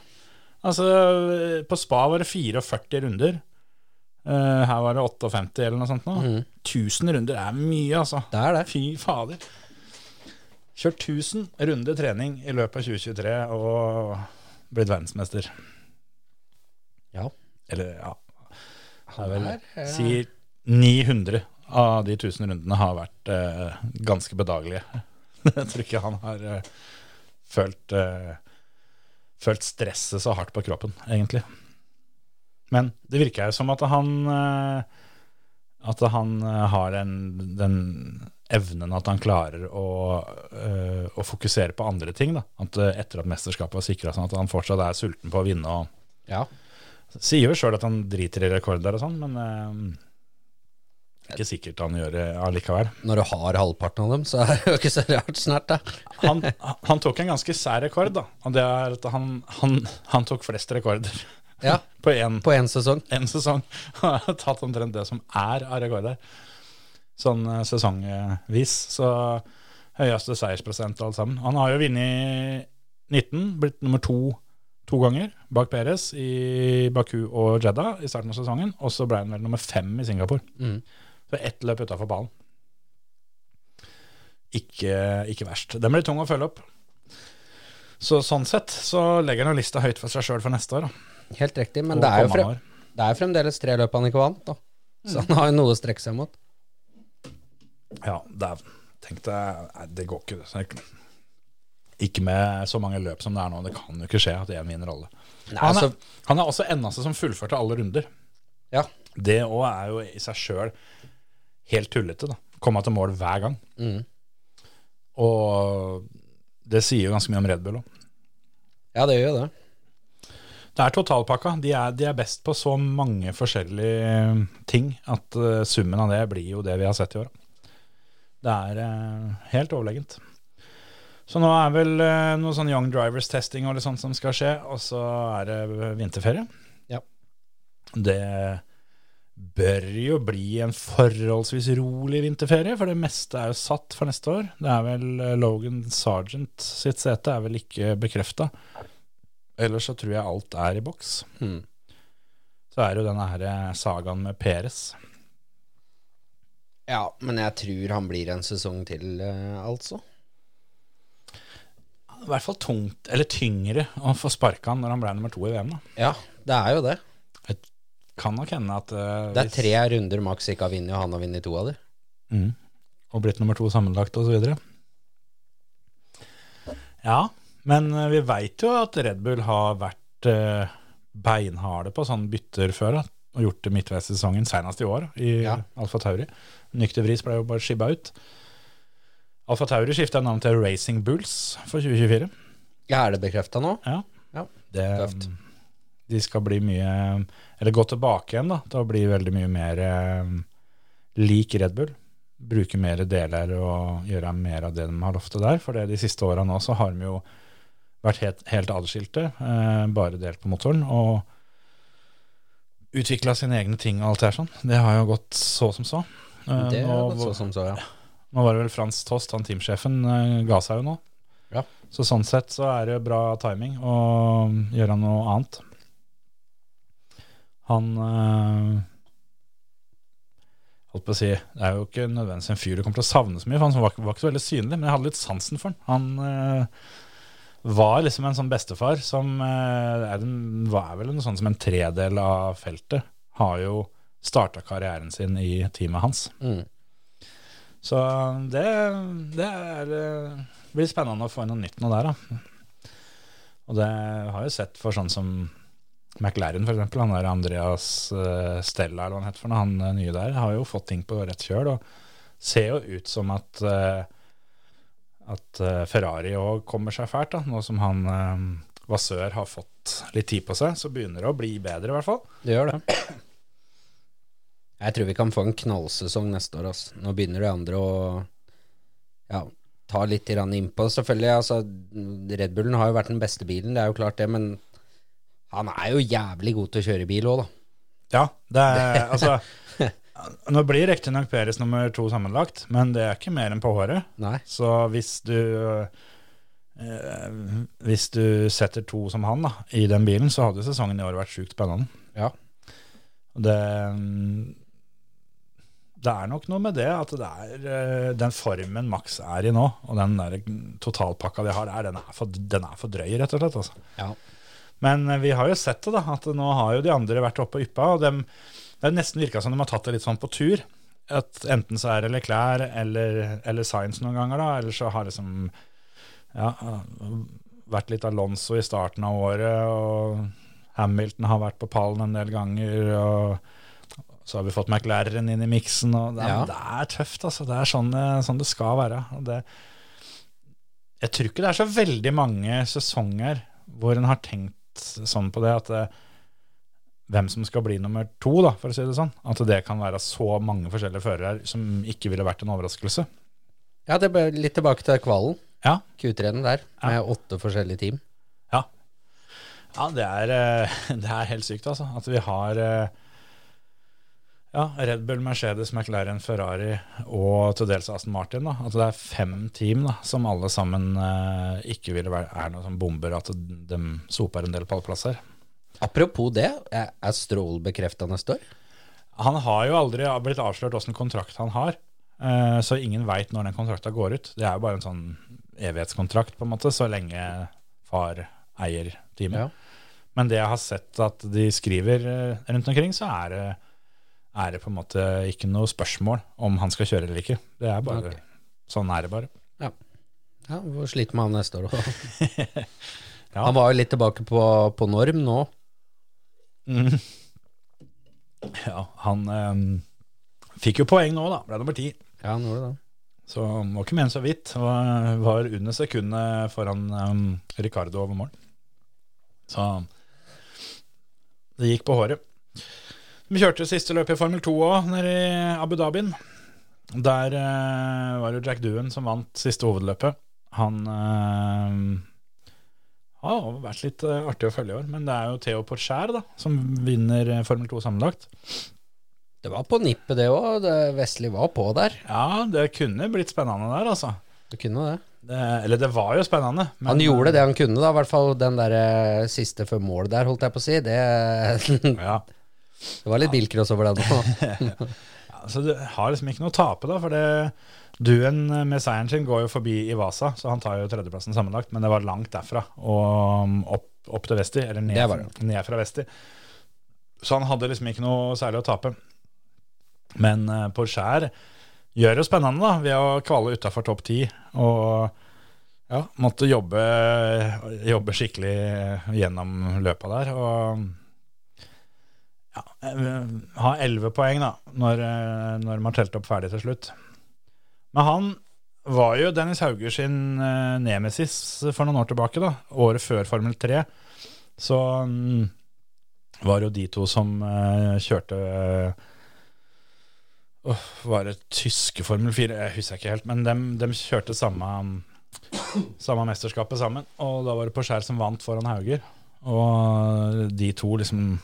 Altså. altså, på spa var det 44 runder. Uh, her var det 58 eller noe sånt nå. Mm. 1000 runder er mye, altså. Det er det. Fy fader. Kjørt 1000 runder trening i løpet av 2023 og blitt verdensmester. Ja. Eller, ja Han er vel her, ja. sier 900 av de 1000 rundene har vært eh, ganske bedagelige. Jeg tror ikke han har eh, følt eh, Følt stresset så hardt på kroppen, egentlig. Men det virker jo som at han eh, At han eh, har den, den evnen at han klarer å, eh, å fokusere på andre ting. Da. At etter at mesterskapet var sikra, sånn at han fortsatt er sulten på å vinne. og Ja. Sier jo sjøl at han driter i rekorder og sånn, men ikke sikkert han gjør det allikevel. Når du har halvparten av dem, så er det jo ikke så rart snart, da. Han, han tok en ganske sær rekord, da. Og det er at han, han, han tok flest rekorder Ja, på én sesong. en sesong. Han har tatt omtrent det som er av rekorder, sånn eh, sesongvis. Så høyeste seiersprosent alt sammen. Han har jo vunnet 19, blitt nummer to to ganger bak Perez i Baku og Jeddah i starten av sesongen. Og så ble han vel nummer fem i Singapore. Mm. Så ett løp utafor ballen. Ikke, ikke verst. Den blir tung å følge opp. Så sånn sett så legger han jo lista høyt for seg sjøl for neste år. Da. Helt riktig. Men det er, jo frem, det er fremdeles tre løp han ikke vant, da. Så han har jo noe å strekke seg mot. Ja, dæven. Tenk deg Nei, det går ikke. Det. Ikke med så mange løp som det er nå. Det kan jo ikke skje at én vinner alle. Nei, Han er, altså, han er også eneste som fullførte alle runder. ja. Det òg er jo i seg sjøl helt tullete. da Komme til mål hver gang. Mm. Og det sier jo ganske mye om Red Bull òg. ja, det gjør det. Det er totalpakka. De er, de er best på så mange forskjellige ting at uh, summen av det blir jo det vi har sett i år. Det er uh, helt overlegent. Så nå er vel uh, noe sånn Young Drivers-testing og litt sånt som skal skje, og så er det vinterferie. Ja. Det bør jo bli en forholdsvis rolig vinterferie, for det meste er jo satt for neste år. Det er vel eh, Logan Sergeant sitt sete er vel ikke bekrefta. Ellers så tror jeg alt er i boks. Mm. Så er det jo denne her eh, sagaen med Peres. Ja, men jeg tror han blir en sesong til, eh, altså. I hvert fall tungt, eller tyngre, å få sparka han når han ble nummer to i VM. da. Ja, det er jo det. Kan nok hende at uh, Det er tre runder Max ikke har vunnet, og han har vunnet to av dem. Mm. Og blitt nummer to sammenlagt osv. Ja, men eh, vi veit jo at Red Bull har vært uh, beinharde på sånne bytter før. da, Og gjort det midtveis i sesongen, senest i år, i Ja. Alfa Tauri. Nykter Vris ble jo bare skibba ut. Alfa Tauri skifta navn til Racing Bulls for 2024. Ja, er det bekrefta nå? Ja. Ja. Det, Tøft. De skal bli mye Eller gå tilbake igjen da, til å bli veldig mye mer eh, lik Red Bull. Bruke mer deler og gjøre mer av det de har lovt der. For det de siste åra nå så har de jo vært helt, helt adskilte, eh, bare delt på motoren. Og utvikla sine egne ting og alt det her sånn. Det har jo gått så som så. Det har nå, gått så som så, ja. nå var det vel Frans Tost, han teamsjefen, eh, ga seg jo nå. Ja. Så sånn sett så er det bra timing å gjøre noe annet. Han øh, Holdt på å si Det er jo ikke nødvendigvis en fyr du kommer til å savne så mye, for han var, var ikke så veldig synlig, men jeg hadde litt sansen for han. Han øh, var liksom en sånn bestefar som øh, er, den, var vel noe sånn som en tredel av feltet. Har jo starta karrieren sin i teamet hans. Mm. Så det, det er, blir spennende å få inn noe nytt nå der, da. Og det har jeg sett for sånn som McLaren, eksempel. Han der Andreas eh, Stella, eller hva han heter for noe, han eh, nye der, har jo fått ting på rett kjøl. Og ser jo ut som at, eh, at Ferrari òg kommer seg fælt, da. Nå som han Vasør har fått litt tid på seg, så begynner det å bli bedre, i hvert fall. Det gjør det. Jeg tror vi kan få en knallsesong neste år. Altså. Nå begynner de andre å ja, ta litt innpå. Selvfølgelig, altså, Red Bullen har jo vært den beste bilen, det er jo klart det, men han er jo jævlig god til å kjøre bil òg, da. Ja, det er altså Nå blir riktignok Peres nummer to sammenlagt, men det er ikke mer enn på håret. Nei. Så hvis du eh, Hvis du setter to som han da, i den bilen, så hadde sesongen i år vært sjukt spennende. Ja. Det, det er nok noe med det at det er eh, den formen Max er i nå, og den der totalpakka de har der, den er for, den er for drøy, rett og slett. Altså. Ja. Men eh, vi har jo sett det, da, at nå har jo de andre vært oppe og yppa. Og dem, det har nesten virka som de har tatt det litt sånn på tur. At enten så er det Leclerc eller, eller Science noen ganger, da, eller så har liksom ja, vært litt Alonso i starten av året, og Hamilton har vært på pallen en del ganger. og så har vi fått McLaren inn i miksen. Det, Ja. det er tøft, altså. Det er sånn det, sånn det skal være. Og det, jeg tror ikke det er så veldig mange sesonger hvor en har tenkt sånn på det at det, hvem som skal bli nummer to, da, for å si det sånn. At det kan være så mange forskjellige førere som ikke ville vært en overraskelse. ja, det ble litt tilbake til kvalen. Ja, Q3-en der, med åtte forskjellige team. ja. ja det, er, eh, det er helt sykt, altså. At vi har eh, ja, Red Bull, Mercedes, McLaren, Ferrari og til dels Aston Martin. Da. Altså det er fem team da, som alle sammen eh, ikke ville være, er noe som bomber, at de soper en del pallplasser. Apropos det, er Strål bekrefta neste år? Han har jo aldri blitt avslørt åssen kontrakt han har, eh, så ingen veit når den kontrakta går ut. Det er jo bare en sånn evighetskontrakt, på en måte, så lenge far eier teamet. Ja. Men det jeg har sett at de skriver eh, rundt omkring, så er det, er det på en måte ikke noe spørsmål om han skal kjøre eller ikke. Det er bare okay. Sånn er det bare. Ja. ja Hvor sliter man neste år da? Ja. Han var jo litt tilbake på, på norm nå. Mm. Ja, han um, fikk jo poeng nå, da. Ble nummer ti. Ja, han gjorde det. Så han var ikke mene så vidt. Var, var under sekundet foran um, Ricardo over mål. Så det gikk på håret. Vi kjørte siste løpet i Formel 2 òg, nede i Abu Dhabi. Der uh, var det Jack Doohan som vant siste hovedløpet. Han uh, har vært litt eh, artig å følge i år, men det er jo Theo Porcher da, som vinner Formel 2 sammenlagt. Det var på nippet, det òg. Vestlig var på der. Ja, det kunne blitt spennende der, altså. Det kunne det. Det, eller det var jo spennende. men- Han gjorde det han kunne, da. I hvert fall den der siste før mål der, holdt jeg på å si. Det, Ja. Det var litt bilcross over den òg. så du har liksom ikke noe å tape, da. For det, Duen med seieren sin går jo forbi i Vasa, så han tar jo tredjeplassen sammenlagt. Men det var langt derfra og um, opp, opp til Vesti, eller ned, Det det. ned fra Vesti. Så han hadde liksom ikke noe særlig å tape. Men uh, Porcher gjør det spennende da, ved å kvale utafor topp ti. Og ja, måtte jobbe, jobbe skikkelig gjennom løpet der. Og ja, eh, ha elleve poeng da, når, eh, når man telte opp ferdig til slutt. Men han var jo Dennis Hauger sin eh, nemesis for noen år tilbake, da, året før Formel 3. Så um, var jo de to som uh, kjørte uh, Var det tyske Formel 4? Jeg husker ikke helt, men de, kjørte samme, samme mesterskapet sammen. Og da var det Porcher som vant foran Hauger. Og de to liksom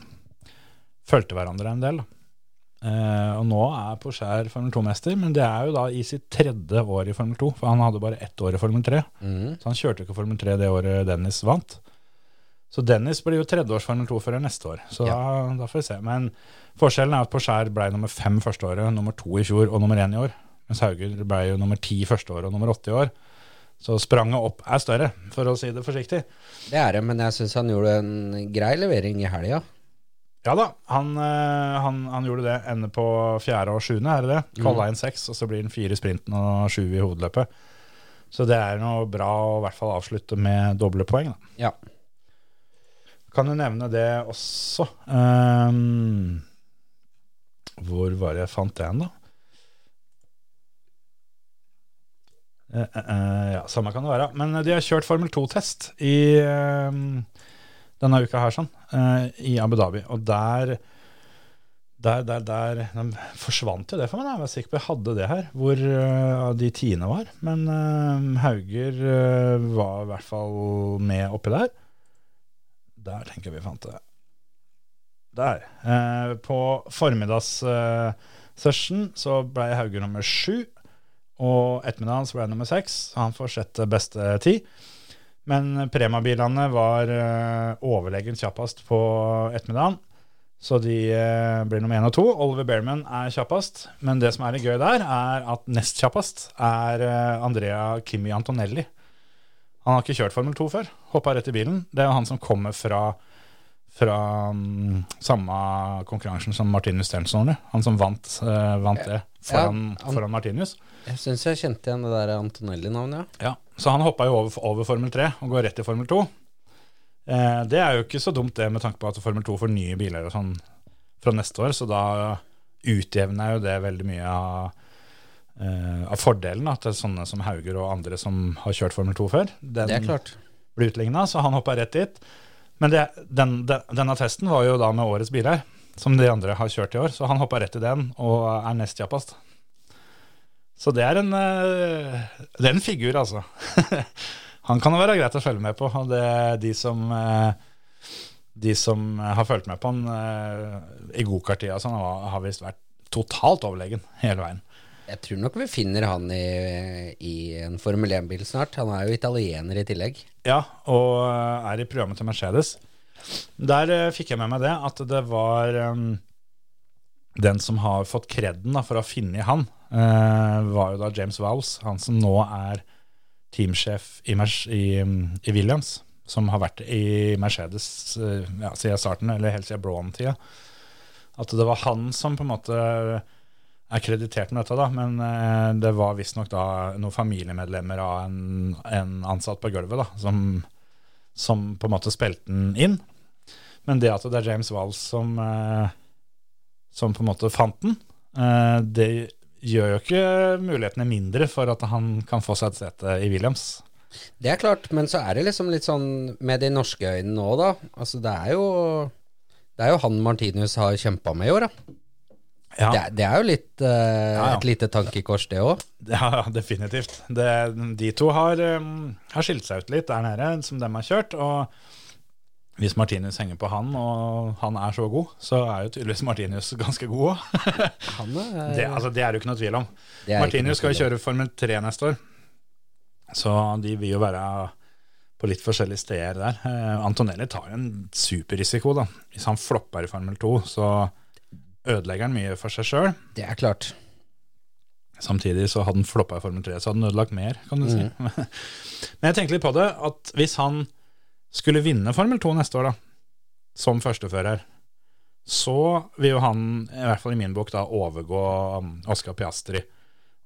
fulgte hverandre en del. Eh, og nå er Porcher Formel 2-mester, men det er jo da i sitt tredje år i Formel 2. For han hadde bare ett år i Formel 3. mm. Så han kjørte ikke Formel 3 det året Dennis vant. Så Dennis blir jo tredjeårs Formel 2-fører neste år. Så da, da får vi se. Men forskjellen er at Porcher ble nummer fem første året, nummer to i fjor og nummer én i år. Mens Hauger ble jo nummer ti første året og nummer åtte i år. Så spranget opp er større, for å si det forsiktig. Det er det, men jeg syns han gjorde en grei levering i helga. Ja da, han, eh, han, han gjorde det. Ender på fjerde og sjuende, er det det? Kalla inn seks, og så blir han fire i sprinten og sju i hovedløpet. Så det er noe bra å i hvert fall avslutte med doble poeng. Da. Ja. Kan jo nevne det også. Um, hvor var det jeg fant den, da? Uh, uh, ja, samme kan det være. Men de har kjørt Formel 2-test i ehm, denne uka her, sånn, eh, i Abu Dhabi. Og der der, der, der de forsvant jo det for meg. Jeg var sikker på jeg hadde det her, hvor eh, de tiende var. Men eh, Hauger var i hvert fall med oppi der. Der tenker jeg vi fant det. Der. På formiddagssession så ble Hauger nummer sju. Og ettermiddagen så ble han nummer seks. Han får sjette beste tid. Men Prema-bilene var uh, overlegent kjappest på ettermiddagen. Så de uh, blir nummer én og to. Oliver Bearman er kjappest. Men det som er litt gøy der, er at nest kjappest er uh, Andrea Kimi Antonelli. Han har ikke kjørt Formel 2 før. Hoppa rett i bilen. Det er han som kommer fra, fra mm, samme konkurransen som Martinus Stenson. Han som vant, uh, vant det foran, Ja, han- foran Martinus. Jeg syns jeg kjente igjen det der Antonelli-navnet, ja. Ja, Så han hoppa jo over, over Formel 3 og går rett til Formel 2. Eh, det er jo ikke så dumt det med tanke på at Formel 2 får nye biler og sånn fra neste år, så da utjevner jo det veldig mye av, eh, av fordelen da, til sånne som Hauger og andre som har kjørt Formel 2 før. Den Det klart. blir utligna, så han hoppa rett dit. Men det, den, den, denne testen var jo da med årets biler, som de andre har kjørt i år, så han hoppa rett i den og er nest kjappest. Så det er en, eh, det er en figur, altså. Han kan jo være greit å følge med på. Og det er de som, eh, de som har fulgt med på han eh, i gokart-tida, sånn, har har visst vært totalt overlegen hele veien. Jeg tror nok vi finner han i, i en Formel 1-bil snart. Han er jo italiener i tillegg. Ja, og eh, er i programmet til Mercedes. Der eh, fikk jeg med meg det, at det var um, den som har fått kreden for å ha funnet han, uh, var jo da James Vowles, han som nå er teamsjef i, i, i Williams, som har vært i Mercedes uh, ja, siden starten, eller helt siden Braun-tida. At det var han som på en måte er kreditert med dette, da, men eh, det var visstnok da noen familiemedlemmer av en, en ansatt på gulvet da, som, som på en måte spilte den inn. Men det at det er James Walls som, eh, som på en måte fant den, eh, det gjør jo ikke mulighetene mindre for at han kan få seg et sete i Williams. Det er klart, men så er det liksom litt sånn med de norske øynene nå, da. Altså, det er jo Det er jo han Martinus har kjempa med i år, da. Ja, Det, er- det er jo litt uh, Ja, ja. et lite tankekors, det òg. ja definitivt. Det, de to har, um, har skilt seg ut litt der nede, som dem har kjørt. Og hvis Martinus henger på han, og han er så god, så er jo tydeligvis Martinus ganske god òg. Det, altså, det er det jo ikke noe tvil om. Martinus skal jo kjøre Formel 3 neste år, så de vil jo være på litt forskjellige steder der. Uh, Antonelli tar en superrisiko, da. Hvis han flopper i Formel 2, så ødelegger han mye for seg sjøl. Det er klart. Samtidig så hadde han floppa i Formel 3, så hadde han ødelagt mer, kan du si. Men jeg tenker litt på det, at hvis han skulle vinne Formel 2 neste år, da, som førstefører, så vil jo han, i hvert fall i min bok, da overgå um, Oscar Piastri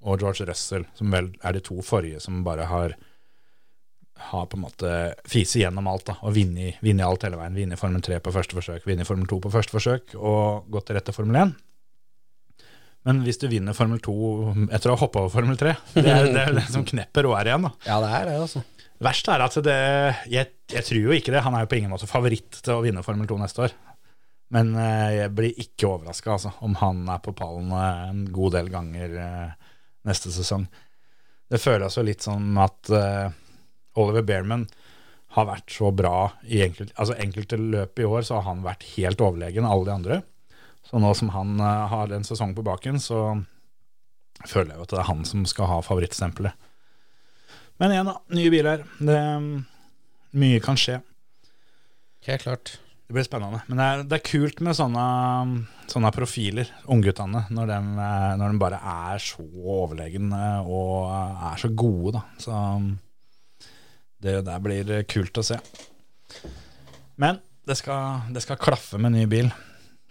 og George Russell, som vel er de to forrige som bare har har på en måte fise gjennom alt da, og vunnet alt hele veien. Vunnet Formel 3 på første forsøk, vunnet Formel 2 på første forsøk, og gått til rette Formel 1. Men hvis du vinner Formel 2 etter å ha hoppa over Formel 3, det er det, er det som knepper råere igjen. da. Ja, det er det, altså. Verst er at det jeg, jeg tror jo ikke det. Han er jo på ingen måte favoritt til å vinne Formel 2 neste år. Men eh, jeg blir ikke overraska altså, om han er på pallen eh, en god del ganger eh, neste sesong. Det føles jo litt som at Oliver Bearman har vært så bra i enkelte, altså enkelte løp i år, så har han vært helt overlegen alle de andre. Så nå som han eh, har en sesong på baken, så føler jeg jo at det er han som skal ha favorittstempelet. Men igjen, da. Nye biler. Det, mye kan skje. Helt klart. Det blir spennende. Men det er, det er kult med sånne, sånne profiler, ungguttene, når, de, eh, når de bare er så overlegne og er så gode, da. Så det der blir kult å se. Men det skal, det skal klaffe med ny bil.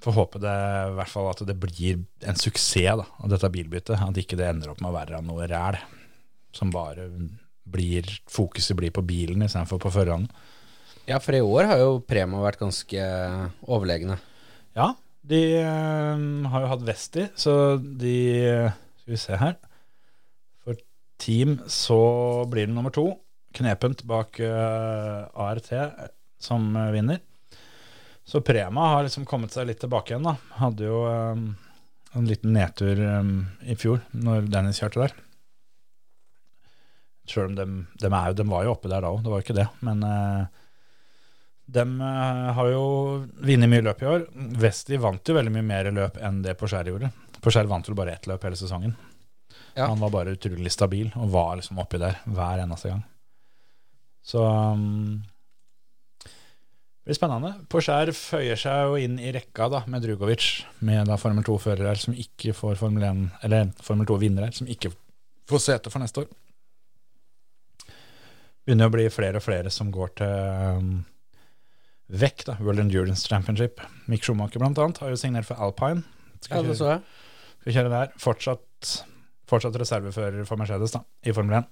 Får håpe det i hvert fall at det blir en suksess da, av dette bilbyttet. At ikke det ender opp med å være noe ræl som bare blir Fokuset blir på bilen istedenfor på føreren. Ja, for i år har jo Prema vært ganske overlegne. Ja, de øh, har jo hatt Vesti, så de Skal vi se her. For team så blir det nummer to. Knepent bak uh, ART som uh, vinner. Så Prema har liksom kommet seg litt tilbake igjen, da. Hadde jo um, en liten nedtur um, i fjor, når Dennis kjørte der. Sjøl om dem, dem, er dem var jo oppe der da òg, det var jo ikke det. Men uh, de har jo vunnet mye løp i år. Vesti vant jo veldig mye mer løp enn det Porsche gjorde. Porsche vant vel bare ett løp hele sesongen. Ja. Han var bare utrolig stabil og var liksom oppi der hver eneste gang. Så um, det blir spennende. Porscher føyer seg jo inn i rekka da med Drugovic, med da Formel 2-førere som ikke får Formel 1, eller Formel 2-vinnere som ikke får sete for neste år. Begynner å bli flere og flere som går til um, vekk, da. World Endurance Championship. Mick Schumacher blant annet har jo signert for Alpine. Ja, det så jeg. skal kjøre der. Fortsatt, fortsatt reservefører for Mercedes da, i Formel 1.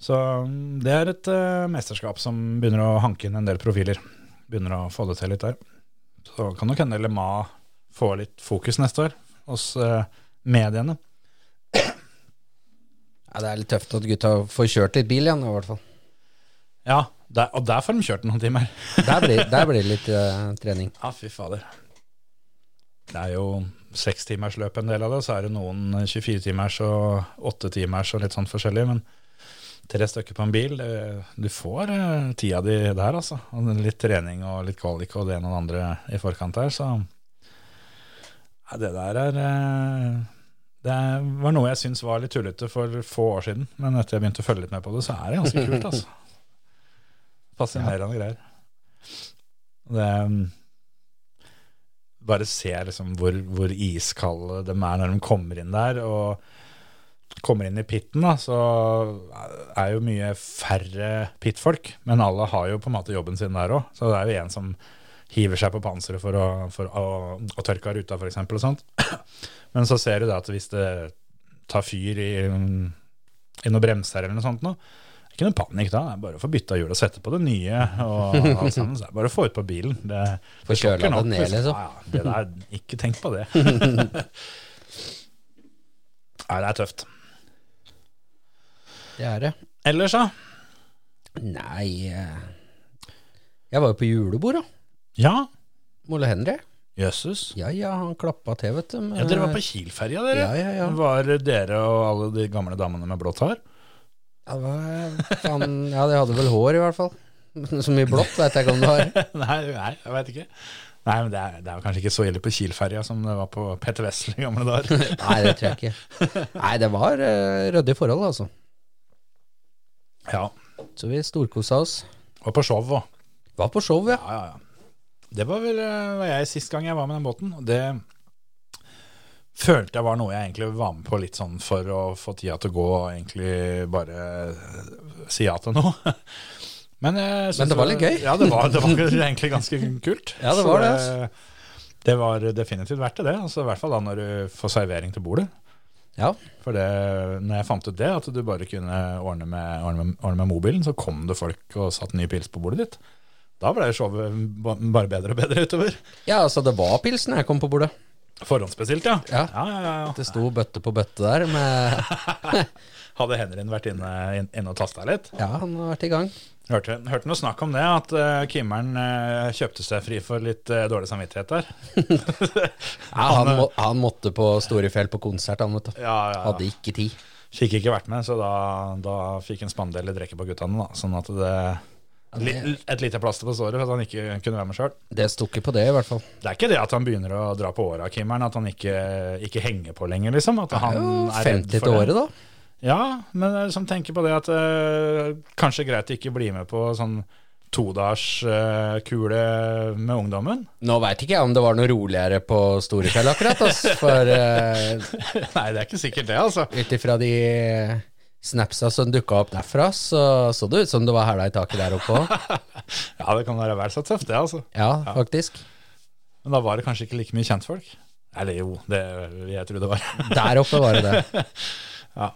Så um, det er et uh, mesterskap som begynner å hanke inn en del profiler. Begynner å få det til litt der. Så kan nok hende Le Mans få litt fokus neste år hos uh, mediene. Ja, det er litt tøft at gutta får kjørt litt bil igjen, i hvert fall. Ja, der, og der får de kjørt noen timer. Der blir, der blir det litt uh, trening. Ja, fy fader. Det er jo sekstimersløp en del av det, så er det noen 24-timers og 8-timers og litt sånn forskjellig, men tre stykker på en bil, du får eh, tida di der, altså. Litt trening og litt kvalik og det ene og det andre i forkant her, så ja, det der er eh, Det var noe jeg syns var litt tullete for få år siden, men etter jeg begynte å følge litt med på det, så er det ganske kult, altså. Fascinerende greier. Det bare se liksom hvor, hvor iskalde de er når de kommer inn der. Og kommer inn i pitten, da, så er jo mye færre pittfolk. Men alle har jo på en måte jobben sin der òg. Så det er jo en som hiver seg på panseret for å, for å, å tørke av ruta, f.eks. og sånt. Men så ser du det at hvis det tar fyr i, i noen bremser eller noe sånt nå, ikke noe panikk da, det er bare å få bytta hjul og sette på det nye. og alt sammen, så det er Bare å få ut på bilen. Det, Få kjøla det ned, liksom. Ja, det der, ikke tenk på det. Nei, det er tøft. Det er det. Ellers, da? Nei eh, Jeg var jo på julebord, da. Ja, Ole Henry. jøsses. Ja ja, han klappa til, vet du. Ja, dere var på Kiel-ferja, dere. Ja, ja, ja. Var dere og alle de gamle damene med blått hår? Ja, det var, faen, ja, de hadde vel hår, i hvert fall. Så mye blått vet jeg ikke om det har. nei, nei, jeg veit ikke. Nei, men det er, det er kanskje ikke så ille på Kiel-ferja som det var på Petter Wessel i gamle dager. Nei, det tror jeg ikke. Nei, det var uh, ryddige forhold, altså. Ja, Så vi storkosa oss. Var på show òg. Var på show, ja. Ja, ja, ja. Det var vel eh, var jeg sist gang jeg var med den båten. Og det følte jeg var noe jeg egentlig var med på litt sånn for å få tida til å gå og egentlig bare si ja til noe. Men, Men det var litt gøy. Ja, det var, det var egentlig ganske kult. Ja, det var det, altså. Det var definitivt verdt det, det. Altså, I hvert fall da når du får servering til bordet. Ja, For det, når jeg fant ut det, at du bare kunne ordne med, ordne med, ordne med mobilen, så kom det folk og satt ny pils på bordet ditt. Da ble showet ba- bare bedre og bedre utover. ja altså, det var pilsen jeg kom på bordet. Forhåndsbestilt, ja. Ja. ja, ja, ja, ja. Det sto bøtte på bøtte der med Hadde Henrin vært inne, inne og tasta litt? Ja, han har vært i gang. Hørte, hørte noe snakk om det, at uh, Kimmeren uh, kjøpte seg fri for litt uh, dårlig samvittighet der. Ja, han, må, han måtte på Storefjell på konsert, han, vet du. Ja, ja, ja. Hadde ikke tid. Fikk ikke vært med, så da, da fikk han spandere litt drikke på guttene. da Sånn at det li, Et lite plaster på såret for at han ikke kunne være med sjøl. Det sto ikke på det, i hvert fall. Det er ikke det at han begynner å dra på åra, Kimmeren, at han ikke, ikke henger på lenger, liksom. At han Jo, er redd 50 for det. året, da. Ja, men jeg liksom tenker på det at eh, kanskje greit å ikke bli med på sånn todagerskule med ungdommen. Nå veit ikke jeg om det var noe roligere på Storefjell akkurat, altså, for uh, Nei, det er ikke sikkert det, altså. ut ifra de snapsa som dukka opp derfra, så så det ut som det var hæla i taket der oppe òg. Ja, det kan være vel så tøft, det, altså. Ja, faktisk. Men da var det kanskje ikke like mye kjentfolk. Eller jo, det jeg tror det var. Der oppe var det det. ja.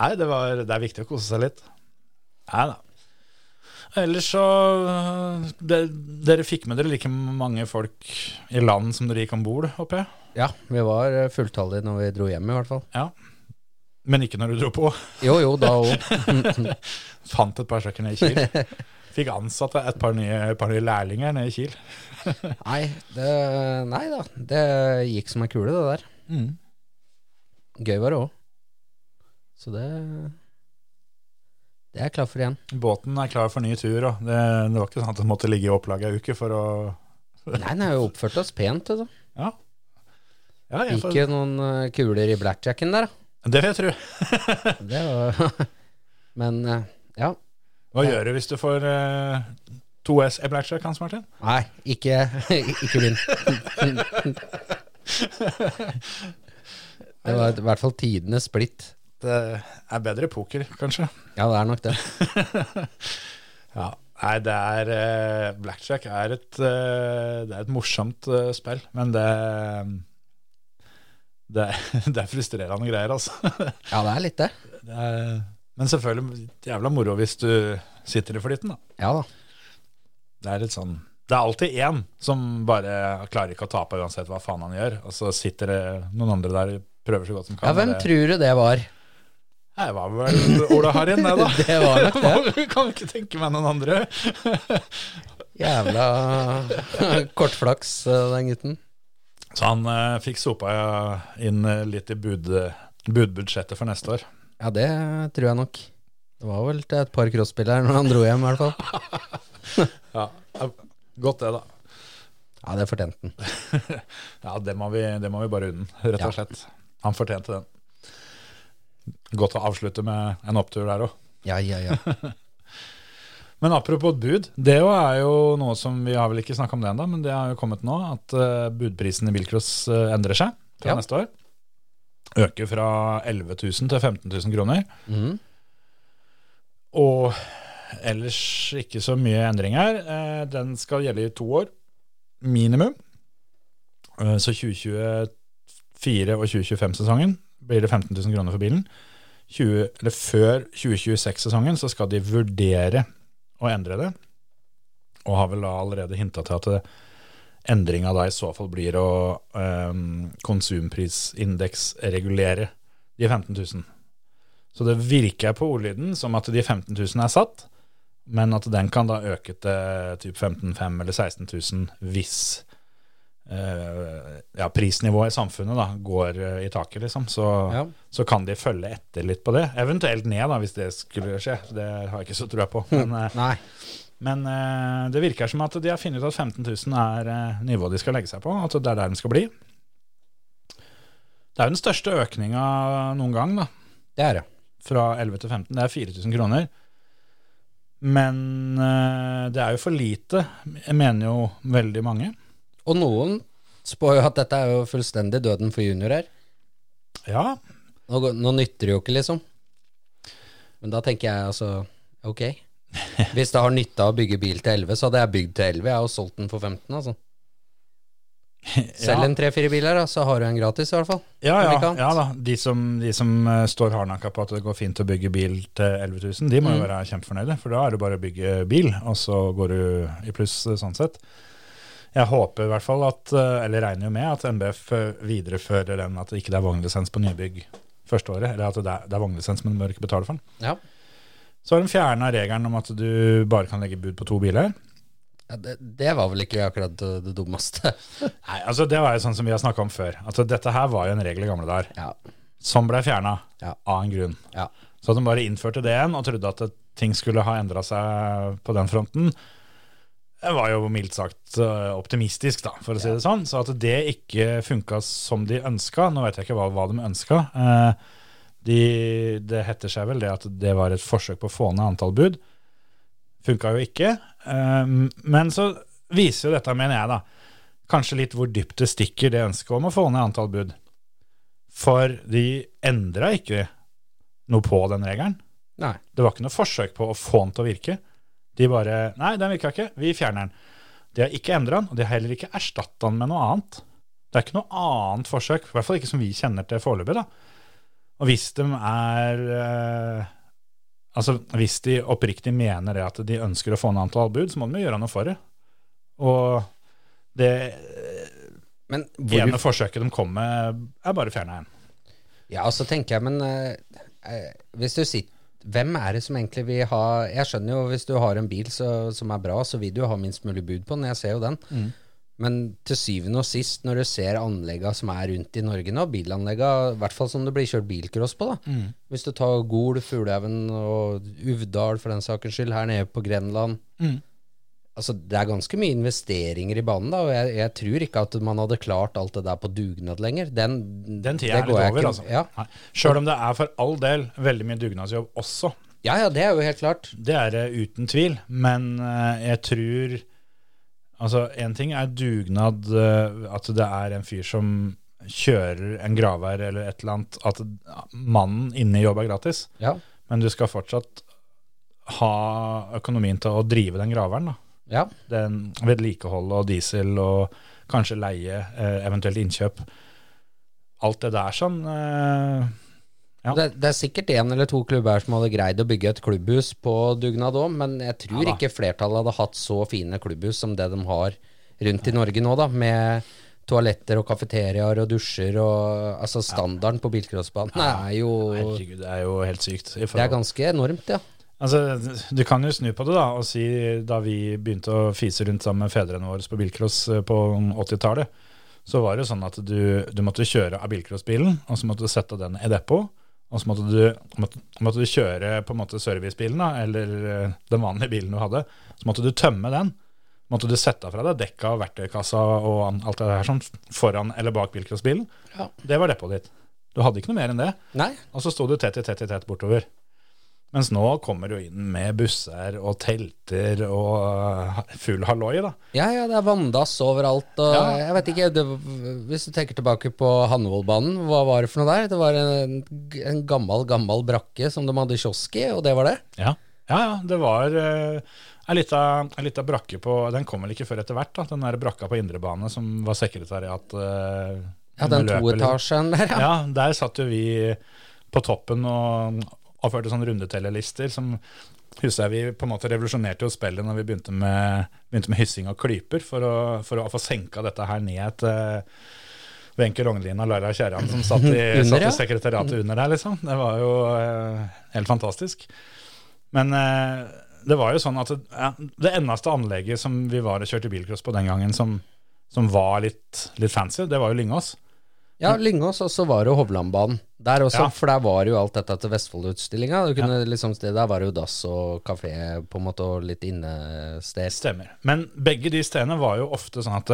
Nei, det, var, det er viktig å kose seg litt. Nei da. Ellers så det, Dere fikk med dere like mange folk i land som dere gikk om bord, håper jeg? Ja, vi var eh, fulltallige når vi dro hjem, i hvert fall. Ja. Men ikke når du dro på. Jo, jo, da òg. Fant et par stykker nede i Kiel. Fikk ansatt et par nye, et par nye lærlinger nede i Kiel. Nei, det, nei da. Det gikk som ei kule, det der. Gøy var det òg. Så det Det er jeg klar for igjen. Båten er klar for ny tur, det, det var ikke sånn at den måtte ligge i opplag ei uke for å Nei, den har jo oppført oss pent, Altså. Ja. ja får, Ikke noen eh, kuler i blackjacken der, da. det vil jeg tro. Det var Men eh, ja. Hva gjør du hvis du får eh, 2S i blackjack, Hans Martin? Nei, ikke, ikke begynn. Det var i hvert fall tidenes splitt. Det er bedre poker, kanskje. Ja, det er nok det. Ja. Nei, det er eh, Blackjack er et, eh, det er et morsomt eh, spill, men det det, det er frustrerende greier, altså. Ja, det er litt det. Det er, men selvfølgelig jævla moro hvis du sitter i flyten, da. Ja da. Det er litt sånn Det er alltid én som bare klarer ikke å tape uansett hva faen han gjør, og så sitter det noen andre der og prøver så godt som kan. Ja, hvem tror du det var? Det var vel Ola Harin det, da. Det var nok det. kan ikke tenke meg noen andre. Jævla kortflaks, eh, den gutten. Så han eh, fikk sopa inn eh, litt i bud, budbudsjettet for neste år. Ja, det tror jeg nok. Det var vel til et par crossspillere når han dro hjem, i hvert fall. Ja, Godt det, da. Ja, det fortjente han. Ja, det må vi, det må vi bare unne, rett og slett. Han fortjente den. Godt å avslutte med en opptur der òg. Ja, ja, ja. Men apropos bud, det er jo noe som vi har vel ikke snakka om det ennå, men det har jo kommet nå, at eh, budprisen i bilcross eh, endrer seg fra Ja. neste år. Øker fra 11 000 til 15 000 kroner. Mm. Og ellers ikke så mye endringer. her. Den skal gjelde i to år, minimum. Eh, Så 2024 og 2025-sesongen blir det 15 000 kroner for bilen. 20, eller før 2026-sesongen så skal de vurdere å endre det, og har vel da allerede hinta til at det, endringa da i så fall blir å um, konsumprisindeks-regulere de 15 000. Så det virker på ordlyden som at de 15 000 er satt, men at den kan da øke til typ 15 500 eller 16 000 hvis eh, ja, prisnivået i samfunnet da går eh, i taket, liksom. Så, Ja. så kan de følge etter litt på det. Eventuelt ned, da, hvis det skulle skje. Det har jeg ikke så trua på. Men, eh, men eh, det virker som at de har funnet ut at 15 000 er nivået de skal legge seg på. At det er der den skal bli. Det er jo den største økninga noen gang, da Det er det. fra 11 til 15. Det er 4000 kroner. Men det er jo for lite, mener jo veldig mange. Og noen spår jo at dette er jo fullstendig døden for juniorer. Ja, Nå, nå nytter det jo ikke, liksom. Men da tenker jeg altså Ok. Hvis det har nytte av å bygge bil til 11, så hadde jeg bygd til 11. Jeg har jo solgt den for 15, altså. Selg en tre-fire biler, da, så har du en gratis, i hvert fall. ja, ja, ja da. De som, de som eh, står hardnakka på at det går fint å bygge bil til 11 000, de må jo Mm. være kjempefornøyde. For da er det bare å bygge bil, og så går du i pluss eh, sånn sett. Jeg håper i hvert fall at, eh, eller regner jo med at NBF eh, viderefører den at det ikke er vognlisens på nybygg første året. Eller at det er, det er vognlisens, men du bør ikke betale for den. Ja. Så har de fjerna regelen om at du bare kan legge bud på to biler. Ja, det, det var vel ikke akkurat det, det dummeste. Nei, altså Det var jo sånn som vi har snakka om før. Altså dette her var jo en regel i gamle dager. Ja. Som ble fjerna Ja. av en grunn. Ja. Så de bare innførte det igjen og trodde at ting skulle ha endra seg på den fronten, det var jo mildt sagt eh, optimistisk, da, for å si det sånn. Så at det ikke funka som de ønska Nå vet jeg ikke hva, hva de ønska. Eh, de, det heter seg vel det at det var et forsøk på å få ned antall bud. Funka jo ikke. Eh, men så viser jo dette, mener jeg, da, kanskje litt hvor dypt det stikker det ønsket om å få ned antall bud. For de endra ikke noe på den regelen. Nei. Det var ikke noe forsøk på å få den til å virke. De bare Nei, den virka ikke. Vi fjerner den. De har ikke endra den, og de har heller ikke erstatta den med noe annet. Det er ikke noe annet forsøk, i hvert fall ikke som vi kjenner til foreløpig. da. Og hvis de er eh, Altså, hvis de oppriktig mener det at de ønsker å få ned til bud, så må de jo gjøre noe for det. Og det Men hvor, ene forsøket de kom med, er bare fjerna igjen. Ja, så tenker jeg, men eh, eh, hvis du sitter hvem er det som egentlig vil ha Jeg skjønner jo hvis du har en bil så, som er bra, så vil du ha minst mulig bud på den. Jeg ser jo den. Men til syvende og sist, når du ser anleggene som er rundt i Norge nå, bilanleggene, i hvert fall som det blir kjørt bilcross på, da. Hvis du tar Gol, Fuglehaugen og Uvdal for den sakens skyld, her nede på Grenland Altså, det er ganske mye investeringer i banen, da, og jeg, jeg tror ikke at man hadde klart alt det der på dugnad lenger. Den, Den tida er litt over, ikke- altså. Ja. Sjøl om det er for all del veldig mye dugnadsjobb også. ja, ja, det er jo helt klart. Det er det uten tvil, men eh, jeg tror Altså, én ting er dugnad, eh, at det er en fyr som kjører en gravvær eller et eller annet, at mannen inne i jobb er gratis, Ja. men du skal fortsatt ha økonomien til å drive den graveren. da. Ja. Den Vedlikehold og diesel og kanskje leie, eh, eventuelt innkjøp. Alt det der sånn eh, Ja. Det, det er sikkert én eller to klubber som hadde greid å bygge et klubbhus på dugnad òg, men jeg tror Ja ikke flertallet hadde hatt så fine klubbhus som det de har rundt i Norge nå, da, med toaletter og kafeteriaer og dusjer og Altså, standarden på bilcrossbanen er jo Herregud, det er jo helt sykt. Det er ganske enormt, ja. Altså, Du kan jo snu på det da og si da vi begynte å fise rundt sammen med fedrene våre på bilcross eh, på 80-tallet, så var det jo sånn at du, du måtte kjøre av bilcrossbilen, og så måtte du sette den i depot. Og så måtte du, måtte, måtte du kjøre på en måte servicebilen, da, eller eh, den vanlige bilen du hadde. Så måtte du tømme den. Måtte du sette fra deg dekka og verktøykassa og alt det her sånn foran eller bak bilcrossbilen. Ja. Det var depotet ditt. Du hadde ikke noe mer enn det. Nei. Og så sto du tett i tett i tett bortover. Mens nå kommer du inn med busser og telter og uh, full halloi, da. Ja, ja, det er vanndass overalt. Og Ja. jeg vet ikke, det, Hvis du tenker tilbake på Hannevoldbanen, hva var det for noe der? Det var en, en gammel, gammel brakke som de hadde kiosk i, og det var det? Ja, ja, ja det var uh, ei lita brakke på Den kom vel ikke før etter hvert, da. Den der brakka på indrebane som var sekretariat. uh, Ja, den toetasjen der, ja. Ja, der satt jo vi på toppen og avførte sånne rundetellerlister som Husker jeg vi på en måte revolusjonerte jo spillet når vi begynte med, begynte med hyssing av klyper, for å, for å få senka dette her ned til Wenche Rognlien og Laila Kjerran som satt i, Under, satt i sekretariatet under der, liksom. Det var jo eh, helt fantastisk. Men eh, det var jo sånn at det, ja, det eneste anlegget som vi var og kjørte bilcross på den gangen, som, som var litt, litt fancy, det var jo Lyngås. Ja, Lyngås, og så var det Hovlandbanen. Der også, Ja. for der var jo alt dette til Vestfoldutstillinga. Du kunne liksom, Der var det jo dass og kafé på en måte, og litt innested. Stemmer. Men begge de stedene var jo ofte sånn at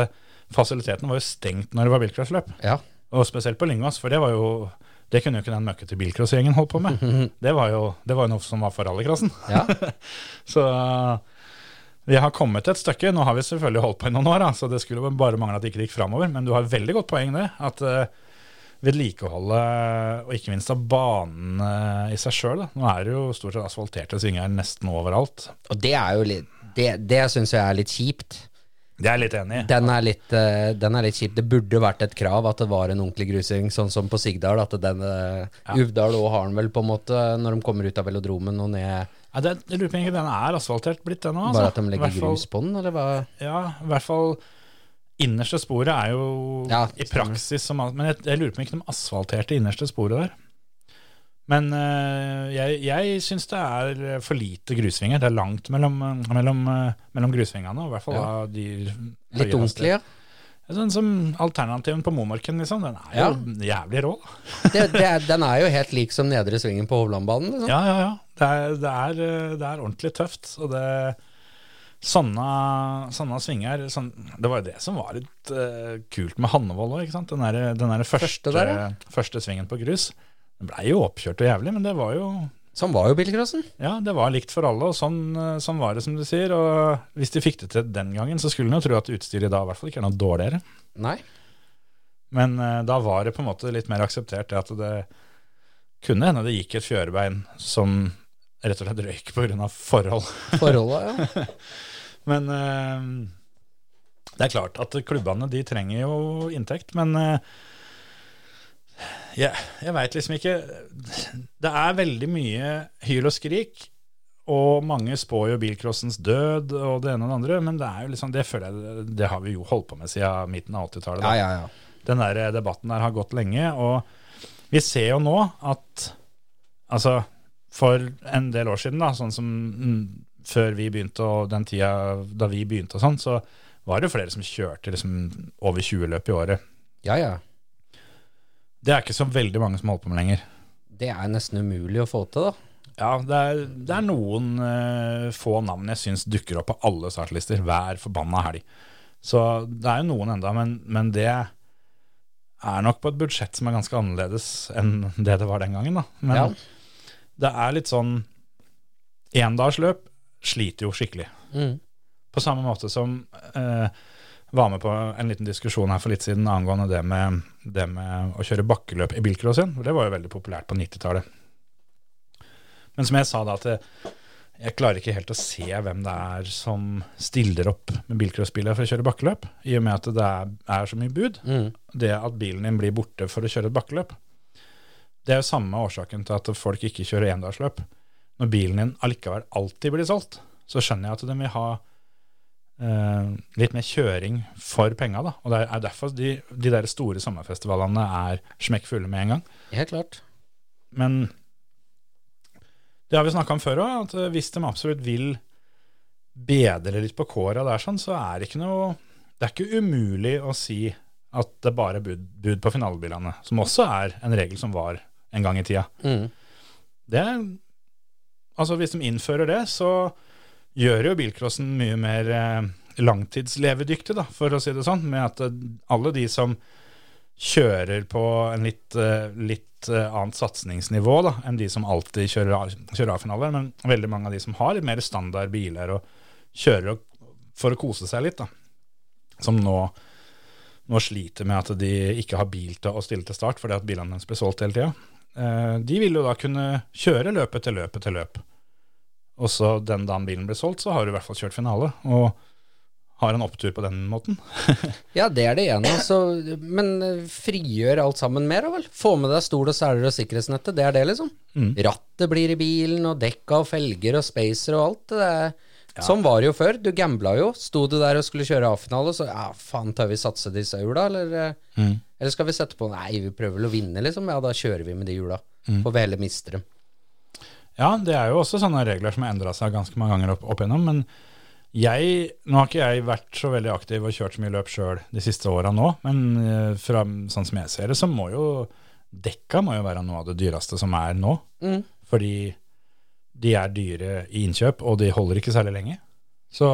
fasiliteten fasilitetene var jo stengt når det var bilcrossløp. Ja. Og spesielt på Lyngås, for det var jo det kunne jo ikke den møkkete bilcrossgjengen holdt på med. Det var jo, det var noe som var for rallycrossen. ja. Så vi har kommet et stykke. Nå har vi selvfølgelig holdt på i noen år, da, så det skulle bare mangle at det ikke gikk framover. Men du har veldig godt poeng det. At uh, vedlikeholdet, og ikke minst av banen eh, i seg sjøl Nå er det jo stort sett asfalterte svinger nesten overalt. Og det er jo litt Det, det syns jeg er litt kjipt. Det er jeg litt enig i. Den er litt, eh, den er litt kjip. Det burde vært et krav at det var en ordentlig grusing, sånn som på Sigdal. At den ja. Uvdal òg har den vel, på en måte, når de kommer ut av velodromen og ned Ja, det, jeg lurer på om den er asfaltert blitt, den òg. Bare at de legger grus på den, eller hva? Ja, i hvert fall Innerste sporet er jo Ja, i praksis som Men jeg, jeg lurer på om ikke de asfalterte innerste sporet der. Men eh, jeg, jeg syns det er for lite grusvinger. Det er langt mellom, mellom, eh, mellom grusvingene, i hvert fall Ja. de Litt ordentlig, ja. Sånn som alternativen på Momarken, liksom. Den er Ja. jo jævlig rå. Det, det er, den er jo helt lik som nedre svingen på Hovlandbanen. Liksom. Ja, ja, ja. Det er, det er, eh, det er ordentlig tøft. Og det Sånne, sånne svinger sånn, Det var jo det som var litt uh, kult med Hannevold òg. Den der, den der første, Første der, ja. første svingen på grus. Den blei jo oppkjørt og jævlig, men det var jo Sånn var jo bilcrossen. Ja, det var likt for alle, og sånn, eh, sånn var det, som du sier. Og hvis de fikk det til den gangen, så skulle en jo tro at utstyret da i hvert fall ikke er noe dårligere. Nei. Men uh, da var det på en måte litt mer akseptert at det kunne hende det gikk et fjørbein som rett og slett røyk pga. forhold. Forholda, ja. Men uh, det er klart at klubbene de trenger jo inntekt, men eh, jeg, jeg veit liksom ikke Det er veldig mye hyl og skrik, og mange spår jo bilcrossens død og det ene og det andre, men det er jo liksom, det føler jeg Det har vi jo holdt på med siden midten av 80-tallet. Ja, ja, ja. Den der debatten der har gått lenge, og vi ser jo nå at Altså, for en del år siden, da, sånn som mm, før vi begynte, og den tida da vi begynte og sånn, så var det jo flere som kjørte liksom over 20 løp i året. ja, ja. Det er ikke så veldig mange som holder på med lenger. Det er nesten umulig å få til, da. Ja, det er, det er noen uh, få navn jeg syns dukker opp på alle startlister hver forbanna helg. Så det er jo noen enda, men, men det er nok på et budsjett som er ganske annerledes enn det det var den gangen. da. Men Ja. det er litt sånn Endagsløp sliter jo skikkelig. Mm. På samme måte som eh, var med på en liten diskusjon her for litt siden angående det med, det med å kjøre bakkeløp i bilcross igjen. For det var jo veldig populært på 90-tallet. Men som jeg sa da, at jeg, jeg klarer ikke helt å se hvem det er som stiller opp med bilcrossbiler for å kjøre bakkeløp, i og med at det er, er så mye bud. Mm. Det at bilen din blir borte for å kjøre et bakkeløp. Det er jo samme årsaken til at folk ikke kjører endagsløp. Når bilen din allikevel alltid blir solgt, så skjønner jeg at de vil ha eh, litt mer kjøring for penga. Da. Og det er derfor de, de der store sommerfestivalene er smekkfulle med en gang. Helt klart. Men det har vi snakka om før òg, at eh, hvis de absolutt vil bedre litt på kåra der, sånn, så er det ikke noe Det er ikke umulig å si at det bare er bud, bud på finalebilene, som også er en regel som var en gang i tida. Mm. Det Altså, hvis de innfører det, så gjør jo bilcrossen mye mer eh, langtidslevedyktig, da, for å si det sånn, med at eh, alle de som kjører på en litt, eh, litt annet satsingsnivå enn de som alltid kjører, kjører A-finaler, men veldig mange av de som har litt mer standard biler og kjører for å kose seg litt, da, som nå, nå sliter med at de ikke har bil til å stille til start fordi at bilene deres blir solgt hele tida. De vil jo da kunne kjøre løpet til løp etter løp. Og så den dagen bilen blir solgt, så har du i hvert fall kjørt finale. Og har en opptur på den måten. Ja, det er det ene. Så, men eh, frigjør alt sammen mer, da vel? Få med deg stol og seler og sikkerhetsnettet, det er det, liksom. Mm. Rattet blir i bilen, og dekka og felger og spacer og alt. Det er, Sånn var det jo før. Du gambla jo. Sto du der og skulle kjøre A-finale, så ja, faen, tør vi satse disse hjula, eller? eh, Mm. Eller skal vi sette på Nei, vi prøver vel å vinne, liksom. Ja, da kjører vi med de hjula. Får vi heller miste dem. Ja, det er jo også sånne regler som har endra seg ganske mange ganger opp, opp igjennom. Men jeg, nå har ikke jeg vært så veldig aktiv og kjørt så mye løp sjøl de siste åra nå, men eh, fra, sånn som jeg ser det, så må jo dekka må jo være noe av det dyreste som er nå. Mm. Fordi de er dyre i innkjøp, og de holder ikke særlig lenge. Så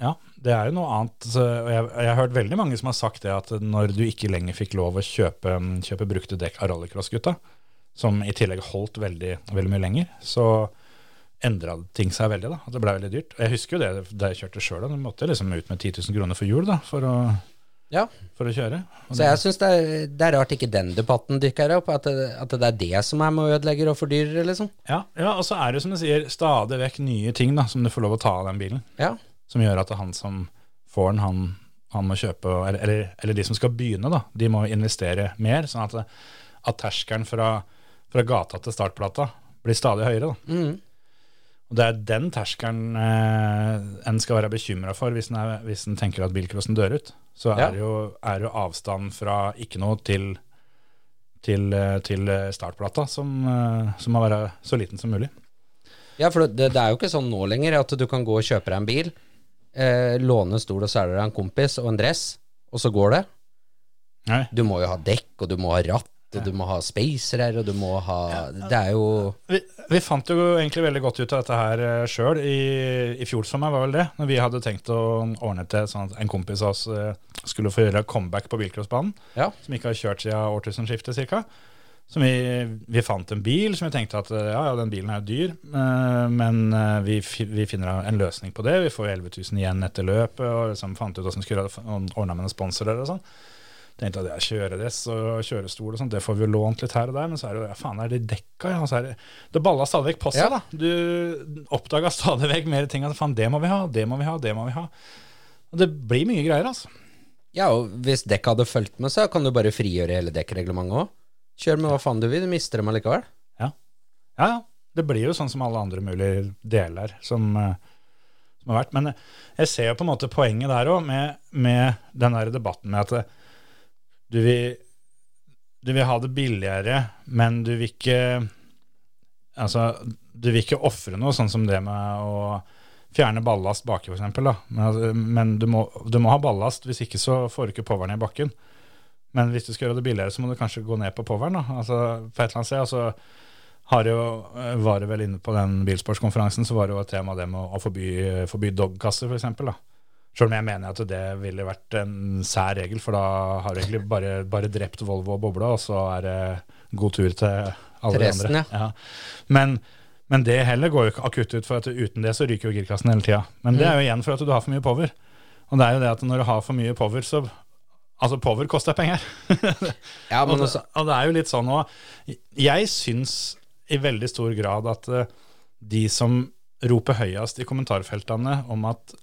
ja, det er jo noe annet. Så Jeg, jeg har hørt veldig mange som har sagt det at når du ikke lenger fikk lov å kjøpe, kjøpe brukte dekk av rallycross-gutta, som i tillegg holdt veldig, veldig mye lenger, så endra ting seg veldig. da, Det ble veldig dyrt. Jeg husker jo det da jeg kjørte sjøl. Du måtte liksom ut med 10 000 kroner for hjul da, for å, Ja. for å kjøre. Og Så jeg syns det, det er rart ikke den debatten dykker opp, at det, at det er det som er med ødelegger og fordyrer, liksom. Ja, ja, og så er det som du sier, stadig vekk nye ting da, som du får lov å ta av den bilen. Ja. Som gjør at han som får den, han, han må kjøpe, eller, eller, eller de som skal begynne, da, de må investere mer. Sånn at, at terskelen fra, fra gata til startplata blir stadig høyere. Da. Mm. Og det er den terskelen eh, en skal være bekymra for hvis en, er, hvis en tenker at bilcrossen dør ut. Så er, Ja. jo, er jo avstand fra ikke noe til, til, eh, til startplata som, eh, som må være så liten som mulig. Ja, for det, det er jo ikke sånn nå lenger at du kan gå og kjøpe deg en bil, eh, låne stol og seler deg en kompis og en dress, og så går det. Nei. Du må jo ha dekk, og du må ha ratt, og du må ha spacere, og du må ha Det er jo Vi, vi fant jo egentlig veldig godt ut av dette her sjøl. I, I fjor sommer var vel det, når vi hadde tenkt å ordne til sånn at en kompis av oss eh, skulle få gjøre comeback på bilcrossbanen. Ja. Som ikke har kjørt siden årtusenskiftet ca. Så vi, vi fant en bil som vi tenkte at eh, ja, ja, den bilen er jo dyr, eh, men eh, vi, vi finner en løsning på det. Vi får 11 000 igjen etter løpet, og liksom fant ut hvordan vi skulle ordne med noen sponsorer og sånn. Tenkte at jeg kjøredress og kjørestol og sånt, det får vi jo lånt litt her og der, men så er det jo, ja faen, er det dekka? Ja, så er det, det balla stadig vekk på seg, Ja. da. Du oppdaga stadig vekk mer ting at faen, det må vi ha, det må vi ha, det må vi ha. Og det blir mye greier, altså. Ja, og hvis dekket hadde fulgt med, så kan du bare frigjøre hele dekkreglementet òg. Kjør med hva faen du vil, du mister dem allikevel. Ja, ja. Det blir jo sånn som alle andre mulige deler som, eh, som har vært. Men eh, jeg ser jo på en måte poenget der òg, med, med den der debatten med at eh, du vil, du vil ha det billigere, men du vil ikke Altså, du vil ikke ofre noe, sånn som det med å fjerne ballast baki, f.eks. Men, altså, men du, må, du må ha ballast, hvis ikke så får du ikke poweren i bakken. Men hvis du skal gjøre det billigere, så må du kanskje gå ned på poweren. Da. Altså, på et eller annet sted, altså, har jo, var det vel inne på den bilsportskonferansen, så var det jo et tema det med å forby, forby dogkasser, f.eks. Selv om jeg mener at det ville vært en sær regel, for da har du egentlig bare, bare drept Volvo og bobla, og så er det god tur til alle de andre. Ja. Men, men det heller går jo ikke akutt ut, for at uten det så ryker jo girkassen hele tida. Men det er jo igjen for at du har for mye power. Og det er jo det at når du har for mye power, så Altså, power koster penger. Ja, og, men det, også, og det er jo litt sånn òg Jeg syns i veldig stor grad at eh, de som roper høyest i kommentarfeltene om at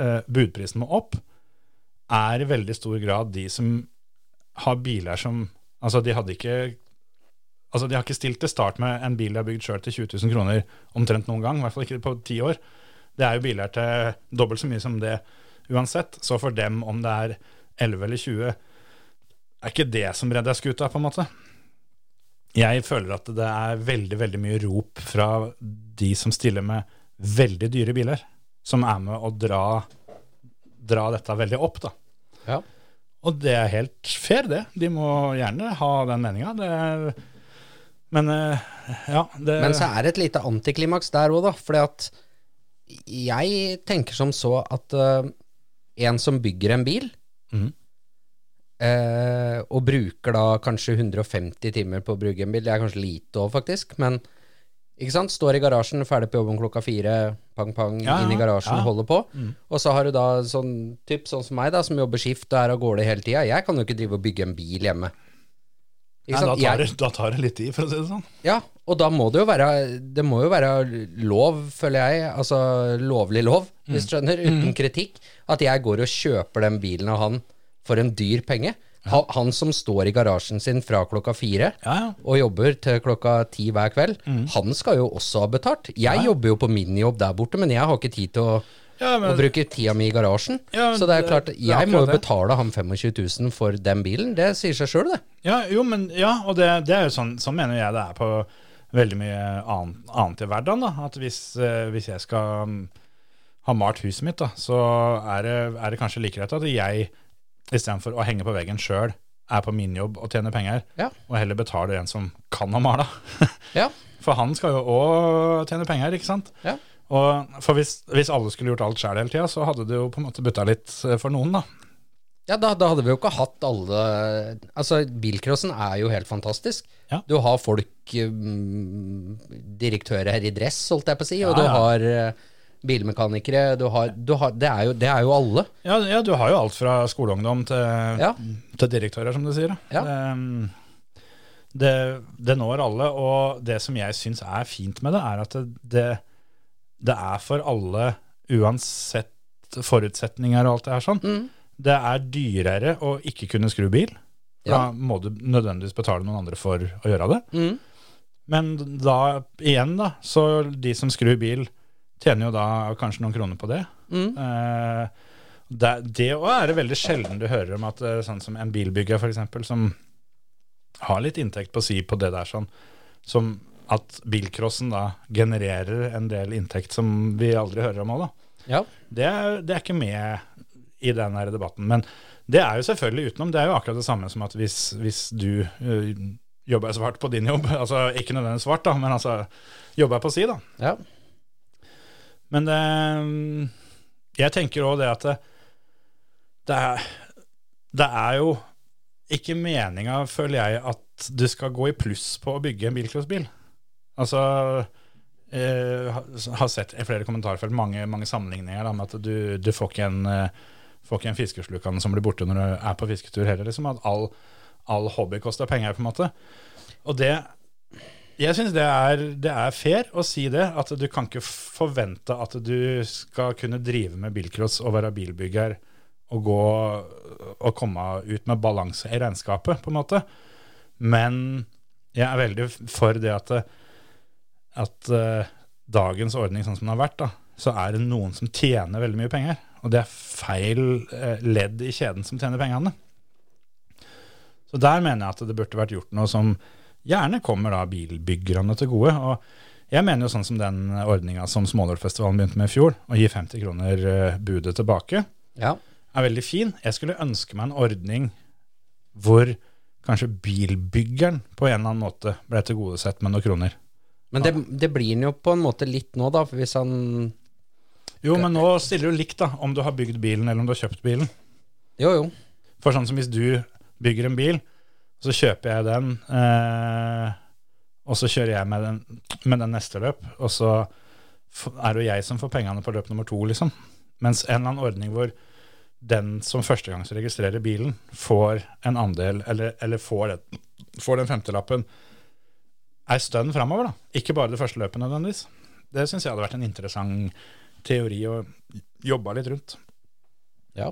eh, budprisen må opp, er i veldig stor grad de som har biler som Altså, de hadde ikke Altså, de har ikke stilt til start med en bil de har bygd sjøl til 20 000 kroner omtrent noen gang. I hvert fall ikke på ti år. Det er jo biler til dobbelt så mye som det uansett. Så for dem, om det er 11 eller 20, er ikke det som redder skuta, på en måte. Jeg føler at det er veldig, veldig mye rop fra de som stiller med veldig dyre biler, som er med å dra, dra dette veldig opp, da. ja. Og det er helt fair, det. De må gjerne ha den meninga. Men eh, ja det, Men så er det et lite antiklimaks der òg, da. Fordi at jeg tenker som så at uh, en som bygger en bil, mm. uh, og bruker da kanskje 150 timer på å bruke en bil, det er kanskje lite òg, faktisk, men ikke sant? Står i garasjen, ferdig på jobben klokka fire, pang, pang, Ja, inn i garasjen, ja. Mm. holder på. Og så har du da sånn typ sånn som meg, da, som jobber skift og er av gårde hele tida. Jeg kan jo ikke drive og bygge en bil hjemme. Nei, da, tar det, da tar det litt tid, for å si det sånn. ja, og da må det jo være Det må jo være lov, føler jeg, altså lovlig lov, hvis du skjønner, uten kritikk, at jeg går og kjøper den bilen av han for en dyr penge. Ha- Han som står i garasjen sin fra klokka fire Ja, ja. og jobber til klokka ti hver kveld, han skal jo også ha betalt. Jeg jobber jo på min jobb der borte, men jeg har ikke tid til å, Ja, men- å bruke tida mi i garasjen. Ja, Så det er klart, jeg må jo betale han 25 000 for den bilen. Det sier seg sjøl, det. Ja, jo, men ja, og det, det er jo sånn, sånn mener jeg det er på veldig mye annet, annet i hverdagen. da, At hvis, eh, hvis jeg skal mm, ha malt huset mitt, da, så er det, er det kanskje like greit at jeg istedenfor å henge på veggen sjøl, er på min jobb og tjener penger, Ja. og heller betaler en som kan ha mala. Ja. For han skal jo òg tjene penger, ikke sant? Ja. Og for hvis, hvis alle skulle gjort alt sjøl hele tida, så hadde det jo på en måte butta litt eh, for noen, da. Ja, da, da hadde vi jo ikke hatt alle Altså, bilcrossen er jo helt fantastisk. Ja. Du har folk um, Direktører i dress, holdt jeg på å si, og du har uh, bilmekanikere. Du har, du har, det, er jo, det er jo alle. Ja, ja, du har jo alt fra skoleungdom til, Ja. til direktører, som du sier. Ja. Det, um, det, det når alle, og det som jeg syns er fint med det, er at det, det, er for alle, uansett forutsetninger og alt det her sånn. Mm. Det er dyrere å ikke kunne skru bil. Da må du nødvendigvis betale noen andre for å gjøre det. Mm. Men da, igjen da, så de som skrur bil tjener jo da kanskje noen kroner på det. Eh, det, det også er det veldig sjelden du hører om at eh, sånn som en bilbygger eksempel, som har litt inntekt på si på det der sånn, som at bilcrossen da genererer en del inntekt som vi aldri hører om òg, da. Ja. Det er, det er ikke med i den her debatten. Men det er jo selvfølgelig utenom. Det er jo akkurat det samme som at hvis, hvis du øh, jobber svart på din jobb, altså ikke nødvendigvis svart, da, men altså jobber på si, da. ja. Men det, jeg tenker òg det at det, det, er, det er jo ikke meninga, føler jeg, at du skal gå i pluss på å bygge en bilcrossbil. Altså jeg Har sett i flere kommentarfelt mange, mange sammenligninger da, med at du, du får ikke en eh, Får en fiskeslukende som blir borte når du er på fisketur heller. Liksom, at all, all hobby koster penger, på en måte. Og det Jeg syns det, det er fair å si det. At du kan ikke forvente at du skal kunne drive med bilcross og være bilbygger og gå og komme ut med balanse i regnskapet, på en måte. Men jeg er veldig for det at, at uh, dagens ordning sånn som den har vært, da, så er det noen som tjener veldig mye penger. Og det er feil uh, ledd i kjeden som tjener pengene. Så der mener jeg at det burde vært gjort noe som gjerne kommer da bilbyggerne til gode. Og jeg mener jo sånn som den ordninga som Smålørfestivalen begynte med i fjor, å gi 50 kroner eh, budet tilbake, ja. er veldig fin. Jeg skulle ønske meg en ordning hvor kanskje bilbyggeren på en eller annen måte ble tilgodesett med noen kroner. Men det, det blir han jo på en måte litt nå, da, for hvis han Jo, men nå stiller du likt da, om du har bygd bilen eller om du har kjøpt bilen. Jo, jo. For sånn som hvis du bygger en bil, så kjøper jeg den, eh, og så kjører jeg med den, med den neste løp, og så er det jo jeg som får pengene på løp nummer to, liksom. Mens en eller annen ordning hvor den som førstegangsregistrerer bilen, får en andel, eller, eller får, det, får den femtelappen, er stønn framover, da. Ikke bare det første løpet nødvendigvis. Det syns jeg hadde vært en interessant teori å jobbe litt rundt. Ja.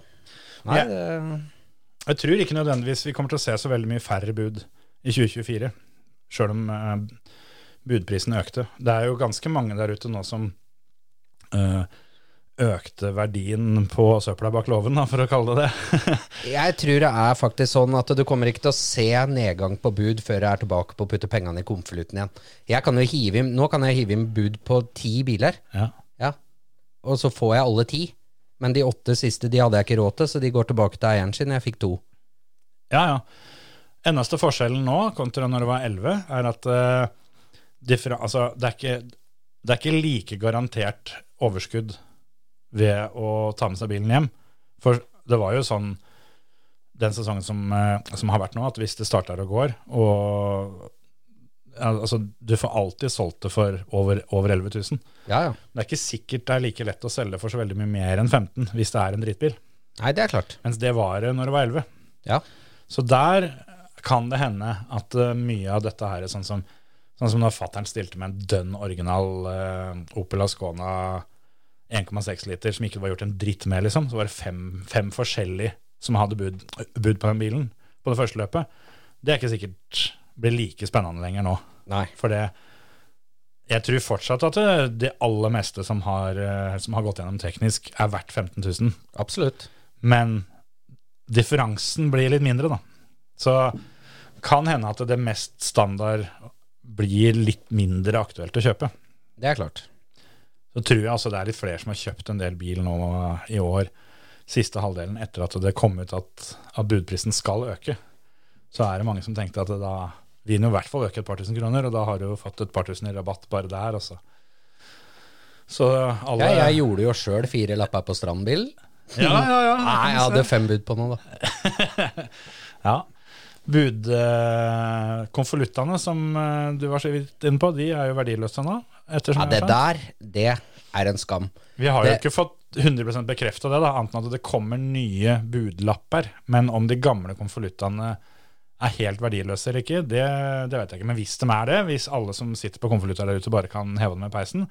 Nei, Ja. Jeg tror ikke nødvendigvis vi kommer til å se så veldig mye færre bud i 2024, sjøl om eh, budprisen økte. Det er jo ganske mange der ute nå som eh, økte verdien på søpla bak låven, for å kalle det det. jeg tror det er faktisk sånn at du kommer ikke til å se nedgang på bud før jeg er tilbake på å putte pengene i konvolutten igjen. Jeg kan jo hive inn, nå kan jeg hive inn bud på ti biler, ja. ja. og så får jeg alle ti. Men de åtte siste de hadde jeg ikke råd til, så de går tilbake til eieren sin. Jeg fikk to. ja, ja. Eneste forskjellen nå kontra når det var 11, er at uh, differa- altså, det, er ikke, det er ikke like garantert overskudd ved å ta med seg bilen hjem. For det var jo sånn den sesongen som, uh, som har vært nå, at hvis det starter og går, og altså, du får alltid solgt det for over, over 11 000. Ja, ja. Det er ikke sikkert det er like lett å selge for så veldig mye mer enn 15 hvis det er en drittbil. Nei, det er klart. Mens det var det når det var 11. Ja. Så der kan det hende at eh, mye av dette her er sånn som, sånn som når fattern stilte med en dønn original eh, Opel Ascona 1,6 liter som ikke var gjort en dritt med, liksom. Så var det fem, fem forskjellige som hadde bud, bud på den bilen på det første løpet. Det er ikke sikkert blir like spennende lenger nå. Nei. For det Jeg tror fortsatt at det, det aller meste som har, eh, som har gått gjennom teknisk, er verdt 15 000. Absolutt. Men differansen blir litt mindre, da. Så kan hende at det mest standard blir litt mindre aktuelt å kjøpe. Det er klart. Så tror jeg altså det er litt flere som har kjøpt en del bil nå i år, siste halvdelen, etter at det kom ut at, at budprisen skal øke. Så er det mange som tenkte at det da vil jo i hvert fall øke et par tusen kroner, og da har du jo fått et par tusen i rabatt bare der, altså. Så alle Ja, jeg gjorde jo sjøl fire lapper på strandbilen. Ja, ja, ja. Nei, jeg hadde fem bud på noe, da. Ja. Budkonvoluttene som eh, du var så vidt inne på, de er jo verdiløse nå. Ja, det der, det er en skam. Vi har jo ikke fått 100% bekrefta det, da, annet enn at det kommer nye budlapper. Men om de gamle konvoluttene er helt verdiløse eller ikke, det, det vet jeg ikke. Men hvis de er det, hvis alle som sitter på konvolutter der ute bare kan heve dem med peisen,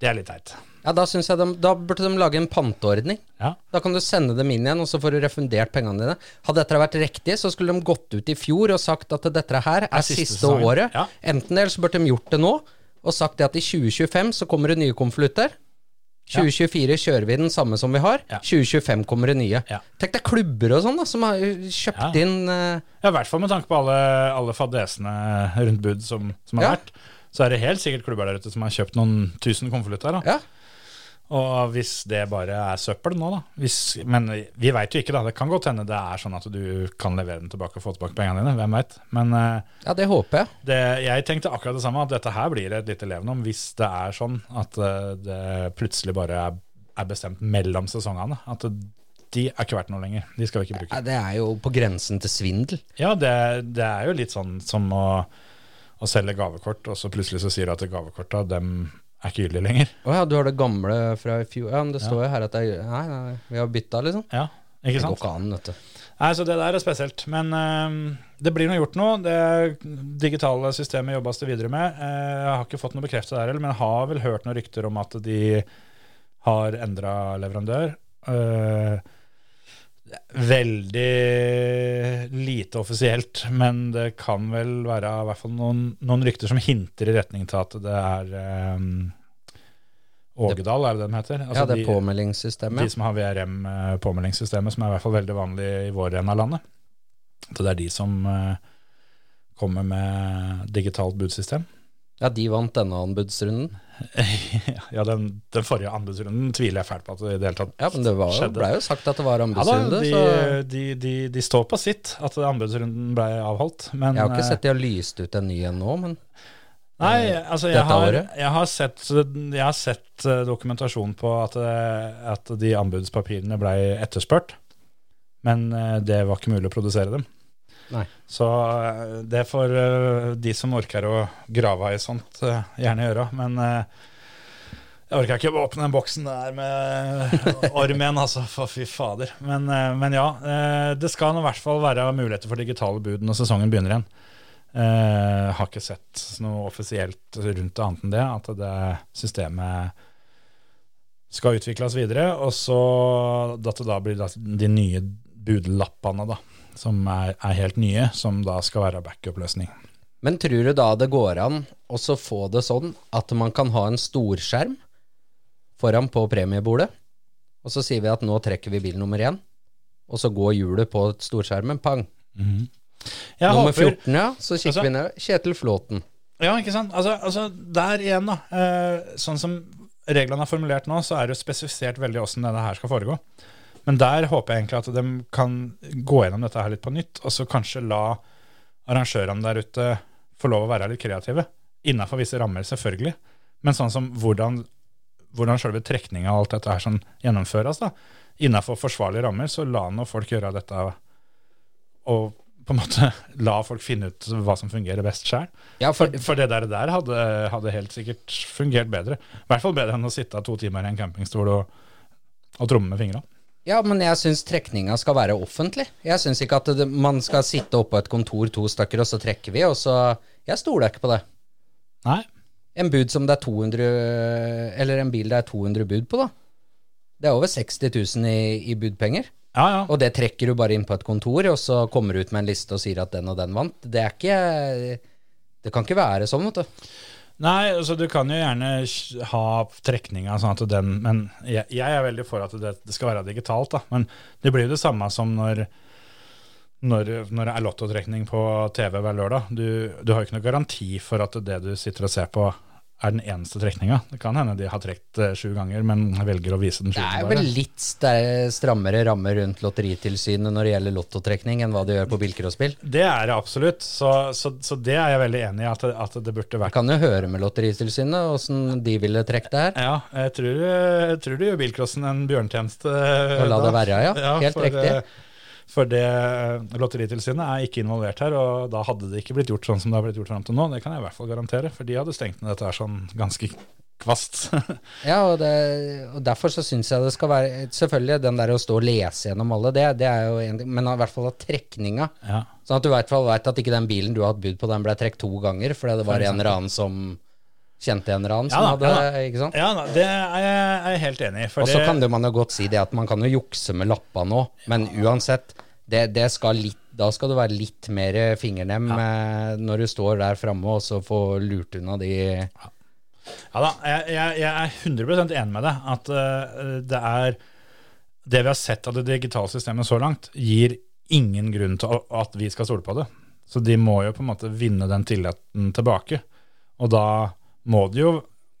det er litt teit. Ja, da synes jeg de, Da burde de lage en panteordning. Ja. Da kan du sende dem inn igjen, og så får du refundert pengene dine. Hadde dette vært riktig, så skulle de gått ut i fjor og sagt at dette her er, siste siste, året. Ja. Enten det, eller så burde de gjort det nå, og sagt det at i 2025 så kommer det nye konvolutter. 2024 kjører vi den samme som vi har. Ja. 2025 kommer det nye. Ja. Tenk deg klubber og sånn da, som har kjøpt Ja. inn uh... Ja, I hvert fall med tanke på alle, alle fadesene rundt bud som, som har vært. Så er det helt sikkert klubber der ute som har kjøpt noen tusen konvolutter. Ja. Og hvis det bare er søppel nå, da hvis, Men vi veit jo ikke, da. Det kan godt hende det er sånn at du kan levere den tilbake og få tilbake pengene dine. Hvem veit. Men eh, ja, det håper jeg. det, jeg tenkte akkurat det samme, at dette her blir et lite leven om hvis det er sånn at eh, det plutselig bare er, er bestemt mellom sesongene. At det, de er ikke verdt noe lenger. De skal vi ikke bruke. Ja, det er jo på grensen til svindel. Ja, det, det er jo litt sånn som å, å selge gavekort, og så plutselig så sier du at gavekorta dem er ikke gyldig lenger. Å ja, du har det gamle fra i fjor. Ja, men det står jo her at det er Nei, nei, vi har bytta, liksom. Ja, ikke sant? Det går ikke an, vet du. Nei, så Det der er spesielt. Men uh, det blir nå gjort noe. Det digitale systemet jobbes det videre med. Uh, jeg har ikke fått noe bekreftet der heller, men jeg har vel hørt noen rykter om at de har endra leverandør. Eh, veldig lite offisielt, men det kan vel være i hvert fall noen, noen rykter som hinter i retning til at det er um, Ågedal, er det det de heter? Altså ja, det de- er påmeldingssystemet. de som har VRM-påmeldingssystemet, som er i hvert fall veldig vanlig i vår ende av landet. Så det er de som uh, kommer med digitalt budsystem. Ja, de vant denne anbudsrunden. ja, den, den forrige anbudsrunden tviler jeg fælt på at det i det hele tatt Ja, men det var, skjedde. ble jo sagt at det var Ja da, de, så de, de, de står på sitt, at anbudsrunden ble avholdt. Men jeg har ikke eh, sett de har lyst ut en ny en nå, men Nei, altså jeg har, jeg har sett, jeg har sett eh, dokumentasjon på at, eh, at de anbudspapirene ble etterspurt, men eh, det var ikke mulig å produsere dem. Nei. Så eh, det får eh, de som orker å grave i sånt, eh, gjerne gjøre. Men jeg orker ikke å åpne den boksen der med ormen, altså. For fy fader. Men, men ja, det skal i hvert fall være muligheter for digitale bud når sesongen begynner igjen. Jeg har ikke sett noe offisielt rundt det annet enn det, at det systemet skal utvikles videre. Og så at det da blir de nye budlappene, da, som er, er helt nye, som da skal være backup-løsning. Men tror du da det går an å få det sånn at man kan ha en storskjerm foran på premiebordet, og så sier vi at nå trekker vi bil nummer én, og så går hjulet på storskjermen, pang. Jeg nummer håper 14, ja, så kikker Altså- vi ned. Kjetil Flåten. Ja, ikke sant? Altså, altså der igjen, da. Eh, sånn som reglene er formulert nå, så er det jo spesifisert veldig åssen dette her skal foregå. Men der håper jeg egentlig at de kan gå gjennom dette her litt på nytt, og så kanskje la arrangørene der ute få lov å være litt kreative. Innafor visse rammer, selvfølgelig. Men sånn som hvordan, hvordan selve trekninga og alt dette her sånn gjennomføres, da. Innafor forsvarlige rammer, så la nå folk gjøre dette og på en måte la folk finne ut hva som fungerer best sjøl. Ja, for, For det der, der hadde, hadde helt sikkert fungert bedre. I hvert fall bedre enn å sitte to timer i en campingstol og, og tromme med fingra. Ja, men jeg syns trekninga skal være offentlig. Jeg syns ikke at det, man skal sitte oppå et kontor to stykker, og så trekker vi, og så Jeg stoler ikke på det. Nei. En bud som det er 200 Eller en bil det er 200 bud på, da. Det er over 60 000 i, i budpenger. Ja, ja. Og det trekker du bare inn på et kontor, og så kommer du ut med en liste og sier at den og den vant. Det er ikke Det kan ikke være sånn, vet du. Nei, altså du kan jo gjerne ha trekninga sånn at den Men jeg, jeg er veldig for at det, det skal være digitalt, da. Men det blir jo det samme som når når, når det er lottotrekning på TV hver lørdag. Du, du har jo ikke noe garanti for at det du sitter og ser på, er den eneste trekninga. Det kan hende de har trukket eh, sju ganger, men velger å vise den Det er vel litt strammere rammer rundt Lotteritilsynet når det gjelder lottotrekning, enn hva de gjør på bilcrossspill. Det er det absolutt, så, så, så det er jeg veldig enig i at, at det burde Jeg vært. kan jo høre med Lotteritilsynet åssen de ville trekke det her. Ja, jeg tror, jeg tror du gjør bilcrossen en bjørntjeneste. Å la det være, ja. Helt for, riktig. For det eh, Lotteritilsynet er ikke involvert her, og da hadde det ikke blitt gjort sånn som det har blitt gjort fram til nå. Det kan jeg i hvert fall garantere, for de hadde stengt ned dette her sånn ganske kvast. Ja, og, det, og derfor så syns jeg det skal være Selvfølgelig, den der å stå og lese gjennom alle, det, det er jo en ting, men i hvert fall at trekninga ja. Sånn at du i hvert fall veit at ikke den bilen du har hatt bud på, den ble trukket to ganger fordi det var en eller annen som kjente en eller annen som Ja da, hadde ja. Ikke sant? ja da, det er jeg, er helt enig i. Og så kan det- man jo godt si det at man kan jo jukse med lappa nå, men uansett, det, det skal litt, da skal du være litt mer fingernem ja. når du står der framme og så får lurt unna de Ja da, jeg, jeg, jeg er 100 enig med deg. At uh, det er Det vi har sett av det digitale systemet så langt, gir ingen grunn til at vi skal stole på det. Så de må jo på en måte vinne den tilliten tilbake. Og da må det jo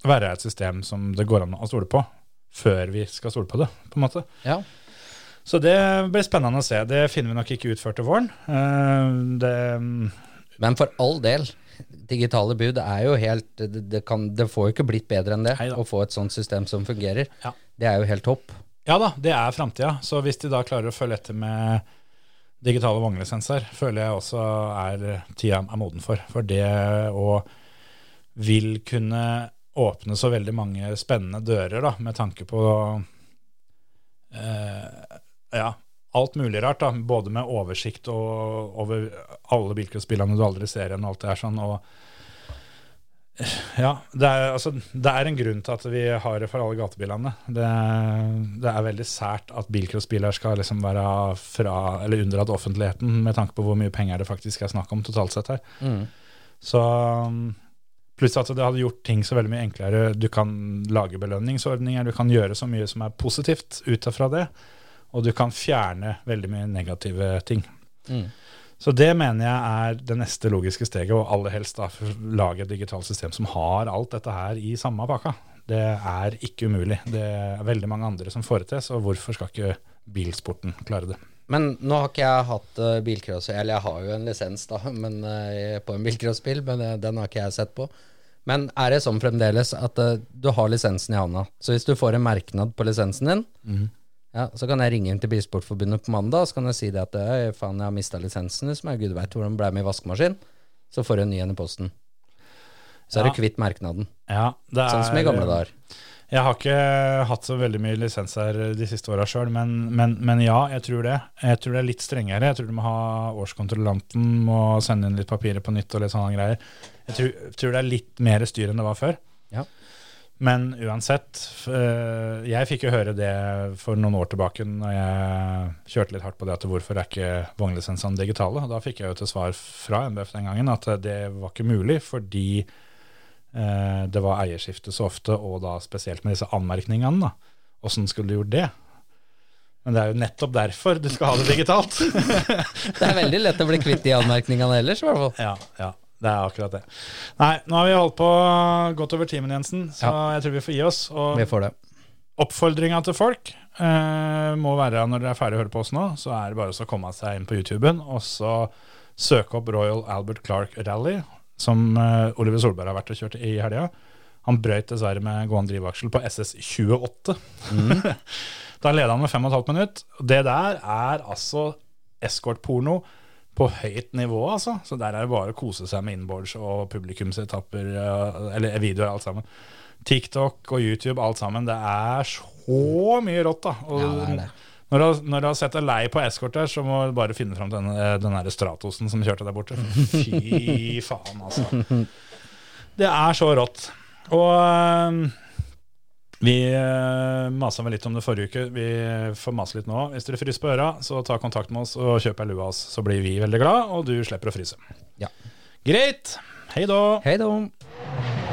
være et system som det går an å stole på, før vi skal stole på det, på en måte. Ja. Så det blir spennende å se. Det finner vi nok ikke ut før til våren. Eh, Det, Men for all del, digitale bud er jo helt Det, kan, det får jo ikke blitt bedre enn det å få et sånt system som fungerer. Ja. Det er jo helt topp. Ja da, det er framtida. Så hvis de da klarer å følge etter med digitale vognlisenser, føler jeg også er tida er moden for. For det å vil kunne åpne så veldig mange spennende dører, da, med tanke på eh, ja, alt mulig rart. da, Både med oversikt og, over alle bilcrossbilene du aldri ser igjen, og alt det her sånn. og ja, det er, altså, det er en grunn til at vi har det for alle gatebilene. Det, det er veldig sært at bilcrossbiler skal liksom være fra, eller unndratt offentligheten, med tanke på hvor mye penger det faktisk er snakk om totalt sett her. Mm. Så Pluss at det hadde gjort ting så veldig mye enklere. Du kan lage belønningsordninger, du kan gjøre så mye som er positivt ut ifra det. Og du kan fjerne veldig mye negative ting. Mm. Så det mener jeg er det neste logiske steget, og aller helst da lage et digitalt system som har alt dette her i samme pakka. Det er ikke umulig. Det er veldig mange andre som får det til, så hvorfor skal ikke bilsporten klare det? Men nå har ikke jeg hatt uh, bilcross, eller jeg har jo en lisens da, men, eh, på en bilcrossbil, men eh, den har ikke jeg sett på. Men er det sånn fremdeles at uh, du har lisensen i handa, så hvis du får en merknad på lisensen din, ja, så kan jeg ringe inn til Bilsportforbundet på mandag, så kan jeg si det at «Øy, faen, jeg har mista lisensen, som jeg gud veit hvordan ble med i vaskemaskin, så får du en ny en i posten. Så er du kvitt merknaden, Ja, det er, sånn som i gamle dager. Jeg har ikke hatt så veldig mye lisenser de siste åra sjøl, men, men, men ja, jeg tror det. Jeg tror det er litt strengere. Jeg tror du må ha årskontrollanten, må sende inn litt papirer på nytt og litt sånne greier. Jeg tror, tror det er litt mer styr enn det var før. Ja. Men uansett, øh, jeg fikk jo høre det for noen år tilbake når jeg kjørte litt hardt på det at hvorfor er ikke vognlisensene digitale? Og da fikk jeg jo til svar fra NBF den gangen at det var ikke mulig fordi eh, det var eierskifte så ofte, og da spesielt med disse anmerkningene. da. Åssen skulle du gjort det? Men det er jo nettopp derfor du skal ha det digitalt. Det er veldig lett å bli kvitt de anmerkningene ellers, i hvert fall. ja, ja, det er akkurat det. Nei, nå har vi holdt på godt over timen, Jensen, så jeg tror vi får gi oss. Vi får det. oppfordringa til folk eh, må være når dere er ferdig å høre på oss nå, så er det bare å komme seg inn på YouTuben og så søke opp Royal Albert Clark Rally, som eh, Oliver Solberg har vært og kjørt i helga. Han brøyt dessverre med gående drivaksel på SS28. da leda han med 5 15 minutt. Det der er altså eskortporno på høyt nivå, altså. Så der er det bare å kose seg med inboards og publikumsetapper, eh, eller videoer, alt sammen. TikTok og YouTube, alt sammen. Det er så mye rått, da. Og Ja, det er det. Når, du, har- når du har sett deg lei på eskort der, så må du bare finne fram den, den der Stratosen som kjørte der borte. Fy faen, altså. Det er så rått. Og øhm, vi øh, masa vel litt om det forrige uke. Vi får mase litt nå. Hvis dere fryser på øra, så ta kontakt med oss og kjøp ei lue av oss. Så blir vi veldig glad, og du slipper å fryse. Ja. Greit. Hei da. Hei da.